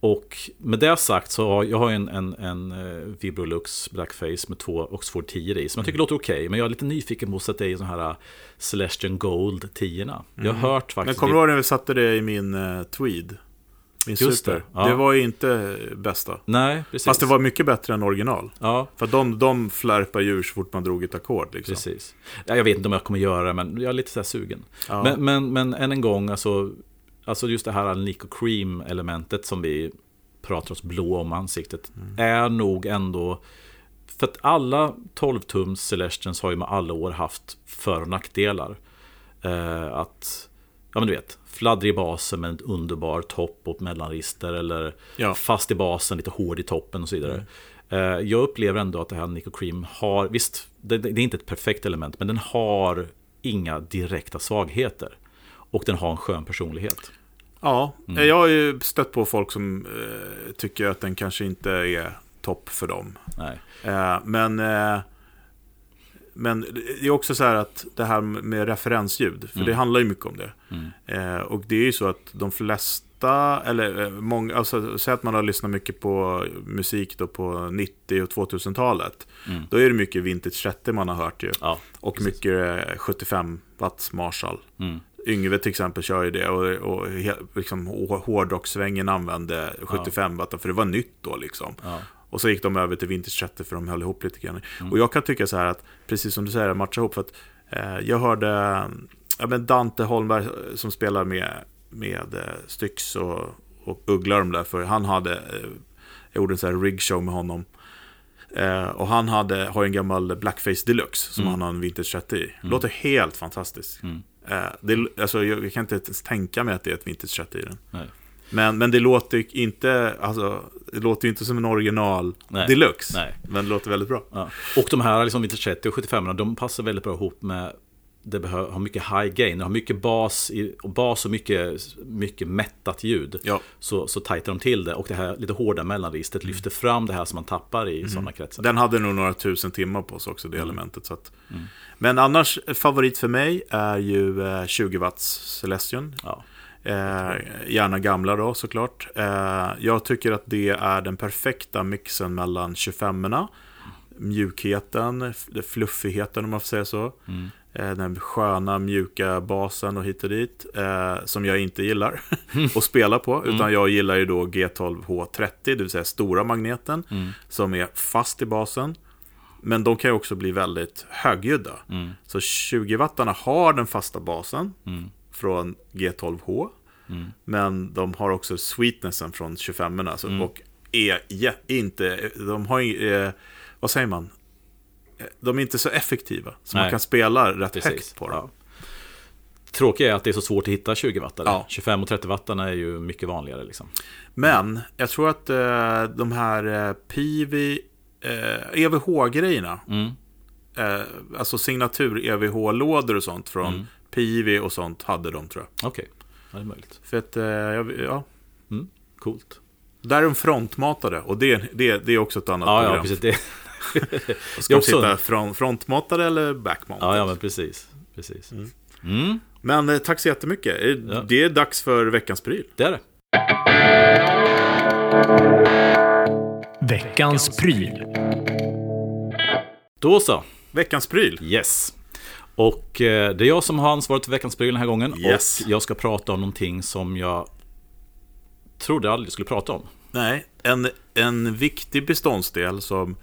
Och med det sagt så har jag har en, en, en eh, Vibrolux Blackface med två Oxford 10 i som jag tycker låter okej. men jag är lite nyfiken på att sätta i sådana här eh, Celestion Gold 10 Jag har hört Men faktiskt... kommer du ihåg när vi satte det i min eh, Tweed? Min Just Super. det, ja. Det var ju inte bästa. Nej, precis. Fast det var mycket bättre än original. Ja, För de, de flärpar djur så fort man drog ett ackord. Liksom. Precis. Ja, Jag vet inte om jag kommer göra det, men jag är lite så här sugen. Ja. Men, men, men än en gång, alltså, alltså just det här Nico Cream-elementet som vi pratar oss blå om ansiktet, är nog ändå... För att alla 12-tums Celestians har ju med alla år haft för och nackdelar. Eh, att, ja men du vet, fladdrig i basen med en underbar topp och ett mellanregister eller Ja. fast i basen, lite hård i toppen och så vidare. Eh, Jag upplever ändå att det här Nico Cream har, visst, det, det är inte ett perfekt element, men den har inga direkta svagheter. Och den har en skön personlighet. Ja, Mm. jag har ju stött på folk som eh, tycker att den kanske inte är topp för dem. Eh, men, eh, men det är också så här att det här med referensljud, för det handlar ju mycket om det. Mm. Eh, och det är ju så att de flesta, eller eh, många, alltså säg att man har lyssnat mycket på musik då på 90 och 2000-talet. Mm. Då är det mycket Vintage 30 man har hört ju. Ja, Och mycket eh, 75 watts Marshall. Mm. Yngve till exempel kör ju det och, och liksom, hår- hårdrockssvängen använde 75 watt för det var nytt då liksom. ja. Och så gick de över till Vintage 30 för de höll ihop lite grann. Mm. Och jag kan tycka så här att, precis som du säger, matcha ihop. För att, eh, jag hörde ja, men Dante Holmberg eh, som spelar med, med eh, Styx och, och Uggla de där. För han hade, eh, jag gjorde en sån här rigshow med honom. Eh, och han hade, har en gammal Blackface Deluxe som Mm. han har en Vintage 30 i. Låter helt fantastiskt. Mm. Eh, det, alltså, jag, kan inte ens tänka mig att det är ett 30 i den. Nej. Men, men det låter inte, alltså, det låter inte som en original Nej. deluxe. Nej. Men det låter väldigt bra. Ja. Och de här liksom Vintage 30 och 75 de passar väldigt bra ihop med det behöver, har mycket high gain, det har mycket bas, i, och bas och mycket, mycket mättat ljud. Ja. Så, så tajtar de till det och det här lite hårda mellanregistret lyfter fram det här som man tappar i sådana kretsar. Den hade nog några tusen timmar på sig också, Mm. det elementet. Så att. Men annars, favorit för mig är ju eh, 20 watts Celestion. Ja. Eh, gärna gamla då såklart. Eh, jag tycker att det är den perfekta mixen mellan 25orna, mjukheten, f- fluffigheten om man får säga så. Mm. Eh, den sköna mjuka basen och hit och dit. Eh, som jag inte gillar <laughs> att spela på. Utan jag gillar ju då G12H30, det vill säga stora magneten. Mm. Som är fast i basen. Men de kan ju också bli väldigt högljudda. Mm. Så 20-wattarna har den fasta basen Mm. från G12H. Mm. Men de har också sweetnessen från 25orna. Så, Mm. Och är jä- inte, de har ju, eh, vad säger man? Eh, De är inte så effektiva. Så man Nej. kan spela rätt Precis. högt på dem. Ja. Tråkiga är att det är så svårt att hitta 20 wattare. Ja. 25 och 30 wattarna är ju mycket vanligare. Liksom. Men jag tror att eh, de här eh, Pivi, eh, EVH-grejerna, Mm. eh, alltså signatur EVH-lådor och sånt från Mm. Pivi och sånt hade de tror jag. Okej, ja, det är möjligt. För att, eh, ja, Mm. Coolt. där är de frontmatade och det, det, det är också ett annat Ja, program. ja, precis. Det... <laughs> Ska de också- sitta front, frontmatade eller backmatade? Ja, ja, men precis. precis. Mm. Men eh, tack så jättemycket. Ja. Det är dags för veckans pryl. Det är det. Veckans pryl. Då så. Veckans pryl. Yes. Och eh, det är jag som har ansvaret för veckans pryl den här gången. Yes. Och jag ska prata om någonting som jag trodde aldrig skulle prata om. Nej, en, en viktig beståndsdel som...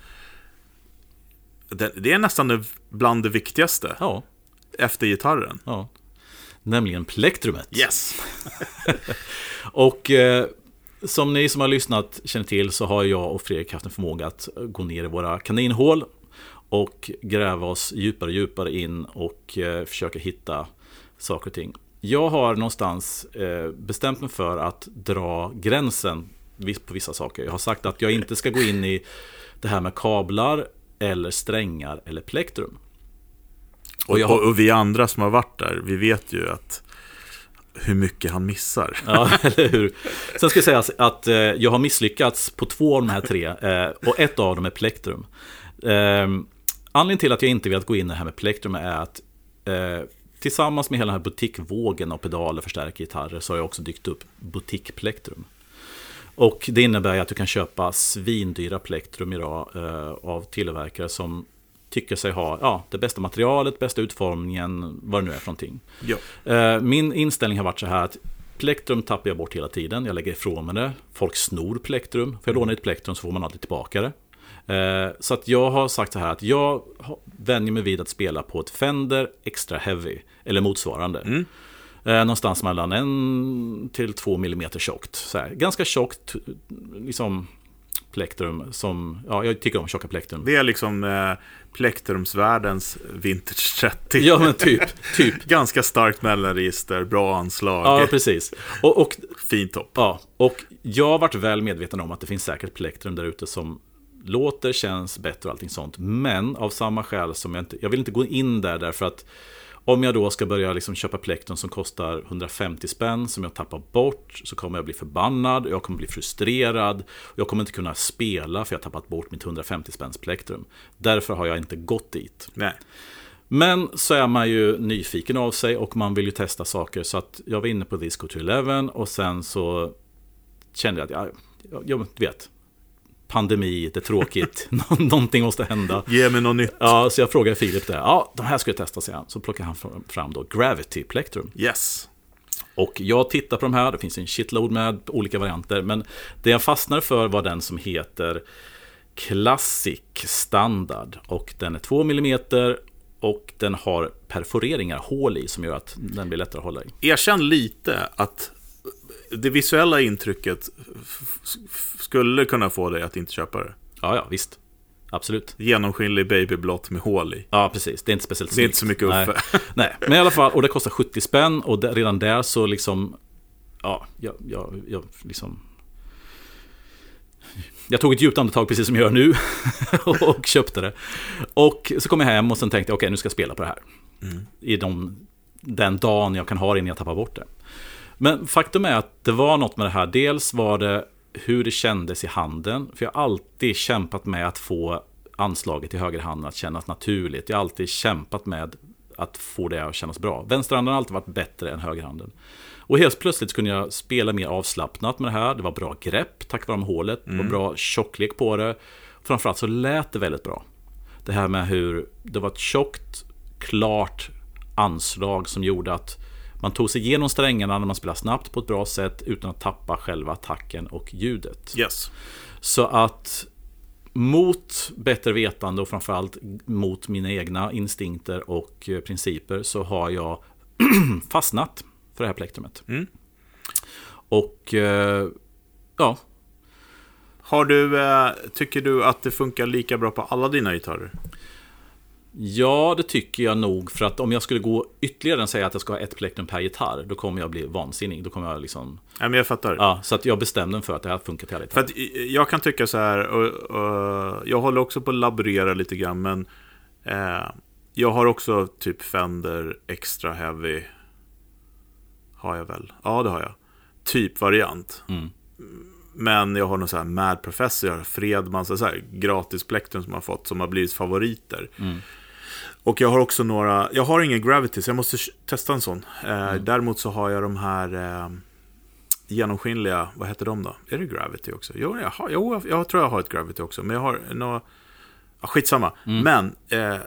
Det, det är nästan det- bland det viktigaste Ja, efter gitarren. ja. Nämligen plektrumet. Yes! <laughs> Och eh, som ni som har lyssnat känner till så har jag och Fredrik haft en förmåga att gå ner i våra kaninhål och gräva oss djupare och djupare in och eh, försöka hitta saker och ting. Jag har någonstans eh, bestämt mig för att dra gränsen på vissa saker. Jag har sagt att jag inte ska gå in i det här med kablar eller strängar eller plektrum. Och, har- och, och vi andra som har varit där, vi vet ju att hur mycket han missar. <laughs> Ja, eller hur? Sen ska jag säga att eh, jag har misslyckats på två av de här tre. Eh, och ett av dem är plektrum. Eh, anledningen till att jag inte velat gå in i det här med plektrum är att eh, tillsammans med hela den här butikvågen av pedaler, förstärker, gitarrer så har jag också dykt upp butikplektrum. Och det innebär att du kan köpa svindyra plektrum idag eh, av tillverkare som tycker sig ha ja, det bästa materialet, bästa utformningen, vad det nu är för någonting. Ja. Eh, Min inställning har varit så här att plektrum tappar jag bort hela tiden. Jag lägger ifrån mig det. Folk snor plektrum. Får jag låna ett plektrum så får man alltid tillbaka det. Eh, Så att jag har sagt så här att jag vänjer mig vid att spela på ett Fender Extra Heavy. Eller motsvarande. Eh, Någonstans mellan en till två millimeter tjockt. Så här, ganska tjockt liksom plektrum som, ja jag tycker om tjocka plektrum. Det är liksom eh, plektrumsvärldens vintage 30. Ja men typ, typ. <laughs> Ganska starkt mellanregister, bra anslag, Ja precis. Och, och fin topp. Ja, och jag har varit väl medveten om att det finns säkert plektrum där ute som låter, känns bättre och allting sånt. Men av samma skäl som jag inte, jag vill inte gå in där därför att om jag då ska börja liksom köpa plektrum som kostar 150 spänn som jag tappar bort så kommer jag bli förbannad, jag kommer bli frustrerad. Jag kommer inte kunna spela för jag har tappat bort mitt 150 spänns plektrum. Därför har jag inte gått dit. Nej. Men så är man ju nyfiken av sig och man vill ju testa saker. Så att jag var inne på Disco 211 och sen så kände jag att, ja, jag, jag vet, pandemi, det är tråkigt, <laughs> Nå- någonting måste hända. Ge mig något nytt. Ja, så jag frågade Filip där, ja, de här ska jag testa, säger han. Så plockade han fram- då Gravity Plektrum. Yes. Och jag tittar på de här, det finns en shitload med olika varianter. Men det jag fastnade för var den som heter Classic Standard. Och den är 2 mm och den har perforeringar, hål i, som gör att den blir lättare att hålla i. Erkänn lite att det visuella intrycket skulle kunna få dig att inte köpa det. Ja, ja, visst. Absolut. Genomskinlig babyblått med hål i. Ja, precis. Det är inte speciellt Det är inte snyggt. så mycket Uffe. Nej. Nej, men i alla fall, och det kostar 70 spänn och det, redan där så liksom, ja, jag, jag, jag liksom jag tog ett djupt andetag precis som jag gör nu <laughs> och köpte det. Och så kom jag hem och sen tänkte jag, okej nu ska jag spela på det här. I de, den dagen jag kan ha det innan jag tappar bort det. Men faktum är att det var något med det här. Dels var det hur det kändes i handen. För jag har alltid kämpat med att få anslaget i högerhanden att kännas naturligt. Jag har alltid kämpat med att få det att kännas bra. Vänsterhanden har alltid varit bättre än högerhanden. Och helt plötsligt kunde jag spela mer avslappnat med det här. Det var bra grepp tack vare hålet. Det var bra tjocklek på det. Framförallt så lät det väldigt bra. Det här med hur det var ett tjockt, klart anslag som gjorde att man tog sig igenom strängarna när man spelade snabbt på ett bra sätt utan att tappa själva attacken och ljudet. Yes. Så att mot bättre vetande och framförallt mot mina egna instinkter och eh, principer så har jag <clears throat> fastnat för det här plektrumet. Mm. Och eh, ja, Har du, eh, tycker du att det funkar lika bra på alla dina gitarrer? Ja, det tycker jag nog. För att om jag skulle gå ytterligare än säga att jag ska ha ett plektrum per gitarr, då kommer jag bli vansinnig. Då kommer jag liksom... Nej, men jag fattar. Ja, så att jag bestämde mig för att det här funkar till alla För gitarrer. att eh, jag kan tycka så här, och, och, jag håller också på att laborera lite grann, men eh, jag har också typ Fender Extra Heavy. Har jag väl? Ja, det har jag. Typ variant. Mm. Men jag har någon så här Mad Professor, Fredman, så här gratis plektrum som har fått, som har blivit favoriter. Mm. Och jag har också några, jag har ingen Gravity, så jag måste testa en sån. Eh, Mm. Däremot så har jag de här, eh, genomskinliga, vad heter de då? Är det Gravity också? Jo, jag, har, jo, jag, jag tror jag har ett Gravity också, men jag har några... Ja, skitsamma. Men eh,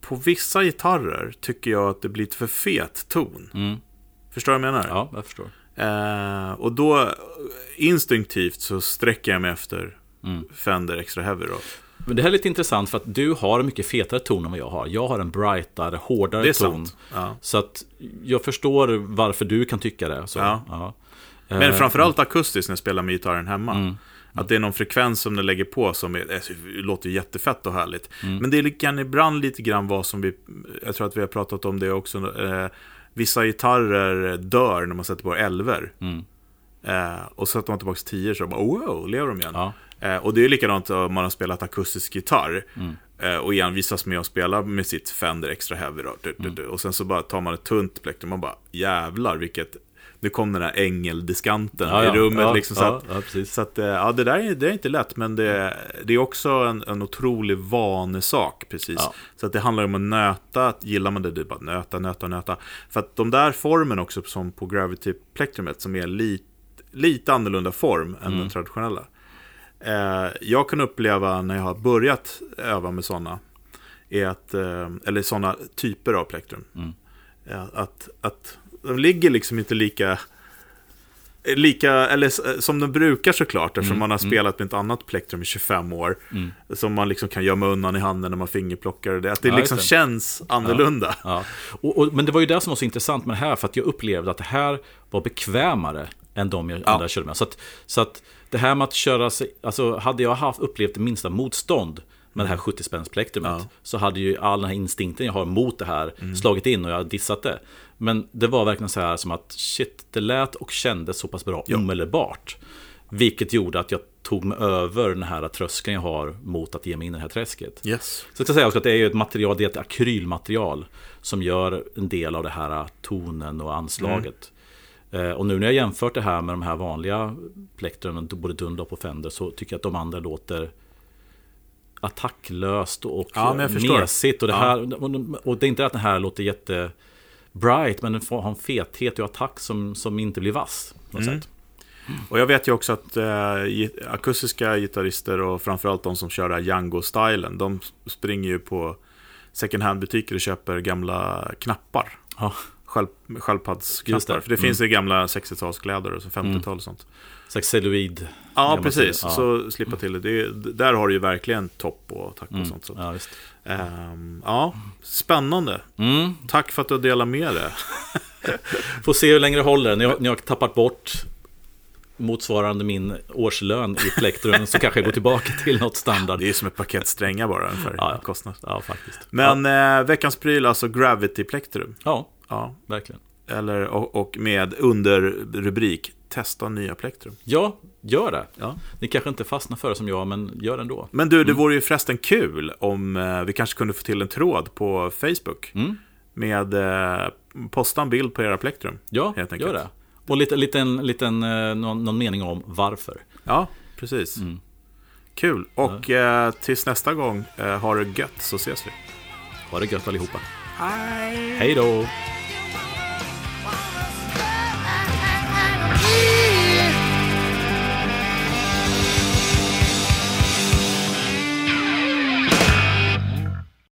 på vissa gitarrer tycker jag att det blir lite för fet ton. Mm. Förstår du vad jag menar? Ja, jag förstår. Eh, och då instinktivt så sträcker jag mig efter Mm. Fender Extra Heavy då. Men det här är lite intressant för att du har en mycket fetare ton än vad jag har. Jag har en brightare, hårdare Det är ton. sant. Ja. Så att jag förstår varför du kan tycka det. Så, Ja. Eh, Men framförallt akustiskt när jag spelar med gitarren hemma. Mm. Att det är någon frekvens som den lägger på som är, är, låter låter och härligt. Mm. Men det kan ibland lite grann vara som vi, jag tror att vi har pratat om det också, eh, vissa gitarrer dör när man sätter på elver. Mm. Eh, och sätter man tillbaka tio så bara, wow, lever de igen? Ja. Eh, och det är likadant om man har spelat akustisk gitarr. Mm. Eh, och envisas med att spela med sitt Fender Extra Heavy. Då, du, Mm. du, du. Och sen så bara tar man ett tunt plektrum och bara, jävlar vilket... Nu kom den här ängeldiskanten Ja, i rummet. Ja, liksom, så att, ja, så att, eh, ja, det där är, det är inte lätt, men det, det är också en, en otrolig vanesak. Precis. Så att det handlar om att nöta, att gillar man det, det är bara nöta, nöta, nöta. För att de där formen också, som på Gravity-plektrumet, som är lite, lite annorlunda form än Mm. den traditionella. Eh, jag kan uppleva när jag har börjat öva med sådana, är att, eh, eller sådana typer av plektrum, Mm. eh, att, att de ligger liksom inte lika Lika, eller s- som de brukar såklart, eftersom man har spelat med ett annat plektrum i 25 år. Som man liksom kan gömma undan i handen när man fingerplockar det. Att det Ja, liksom det. känns annorlunda. Ja. Och, och, men det var ju det som var så intressant med det här, för att jag upplevde att det här var bekvämare än de jag Ja. andra körde med. Så att, så att det här med att köra sig, alltså hade jag haft upplevt det minsta motstånd med det här 70 spänns plektrumet Ja. så hade ju all den här instinkten jag har mot det här Mm. slagit in och jag hade dissat det. Men det var verkligen så här som att shit, det lät och kändes så pass bra Ja. omedelbart. Vilket gjorde att jag tog mig över den här tröskeln jag har mot att ge mig in i det här träsket. Yes. Så jag ska säga också att det är ju ett material, det är ett akrylmaterial som gör en del av det här tonen och anslaget. Eh, och nu när jag jämfört det här med de här vanliga plektrumen, både Dunlop och Fender, så tycker jag att de andra låter attacklöst och Ja, mesigt. Och det, Ja. här, och det är inte att den här låter jätte bright, men den får ha en fethet och attack som, som inte blir vass. Mm. sätt. Och jag vet ju också att eh, akustiska gitarrister och framförallt de som kör Django-stylen, de springer ju på second hand-butiker och köper gamla knappar. Ja, Sköld, Just sköldpaddsknappar. det. För det finns i gamla 60-talskläder och så 50-tal och sånt. slags celluloid. Ja, precis. Ja. Så slippa till det. det. är- Där har du ju verkligen topp och attack och Mm. sånt. Så. Ja. Ehm, ja, spännande. Mm. Tack för att du delade med dig. <laughs> Får se hur länge det håller. När jag, när jag har tappat bort motsvarande min årslön i plektrum så kanske jag går tillbaka till något standard. Det är som ett paket strängar bara för Ja, ja. kostnad. Ja, faktiskt. Men eh, veckans pryl, alltså Gravity Plektrum. Ja, Ja, verkligen. eller, och, och med underrubrik Testa nya plektrum. Ja, gör det. Ja. Ni kanske inte fastnar för det som jag, men gör det ändå. Men du, det vore ju förresten kul om eh, vi kanske kunde få till en tråd på Facebook. Mm. Med eh, posta en bild på era plektrum. Ja, gör det. Och lite, liten, liten, eh, någon, någon mening om varför. Ja, precis. Mm. Kul. Och eh, tills nästa gång, eh, ha det gött så ses vi. Ha det gött allihopa. Hej! Hej då!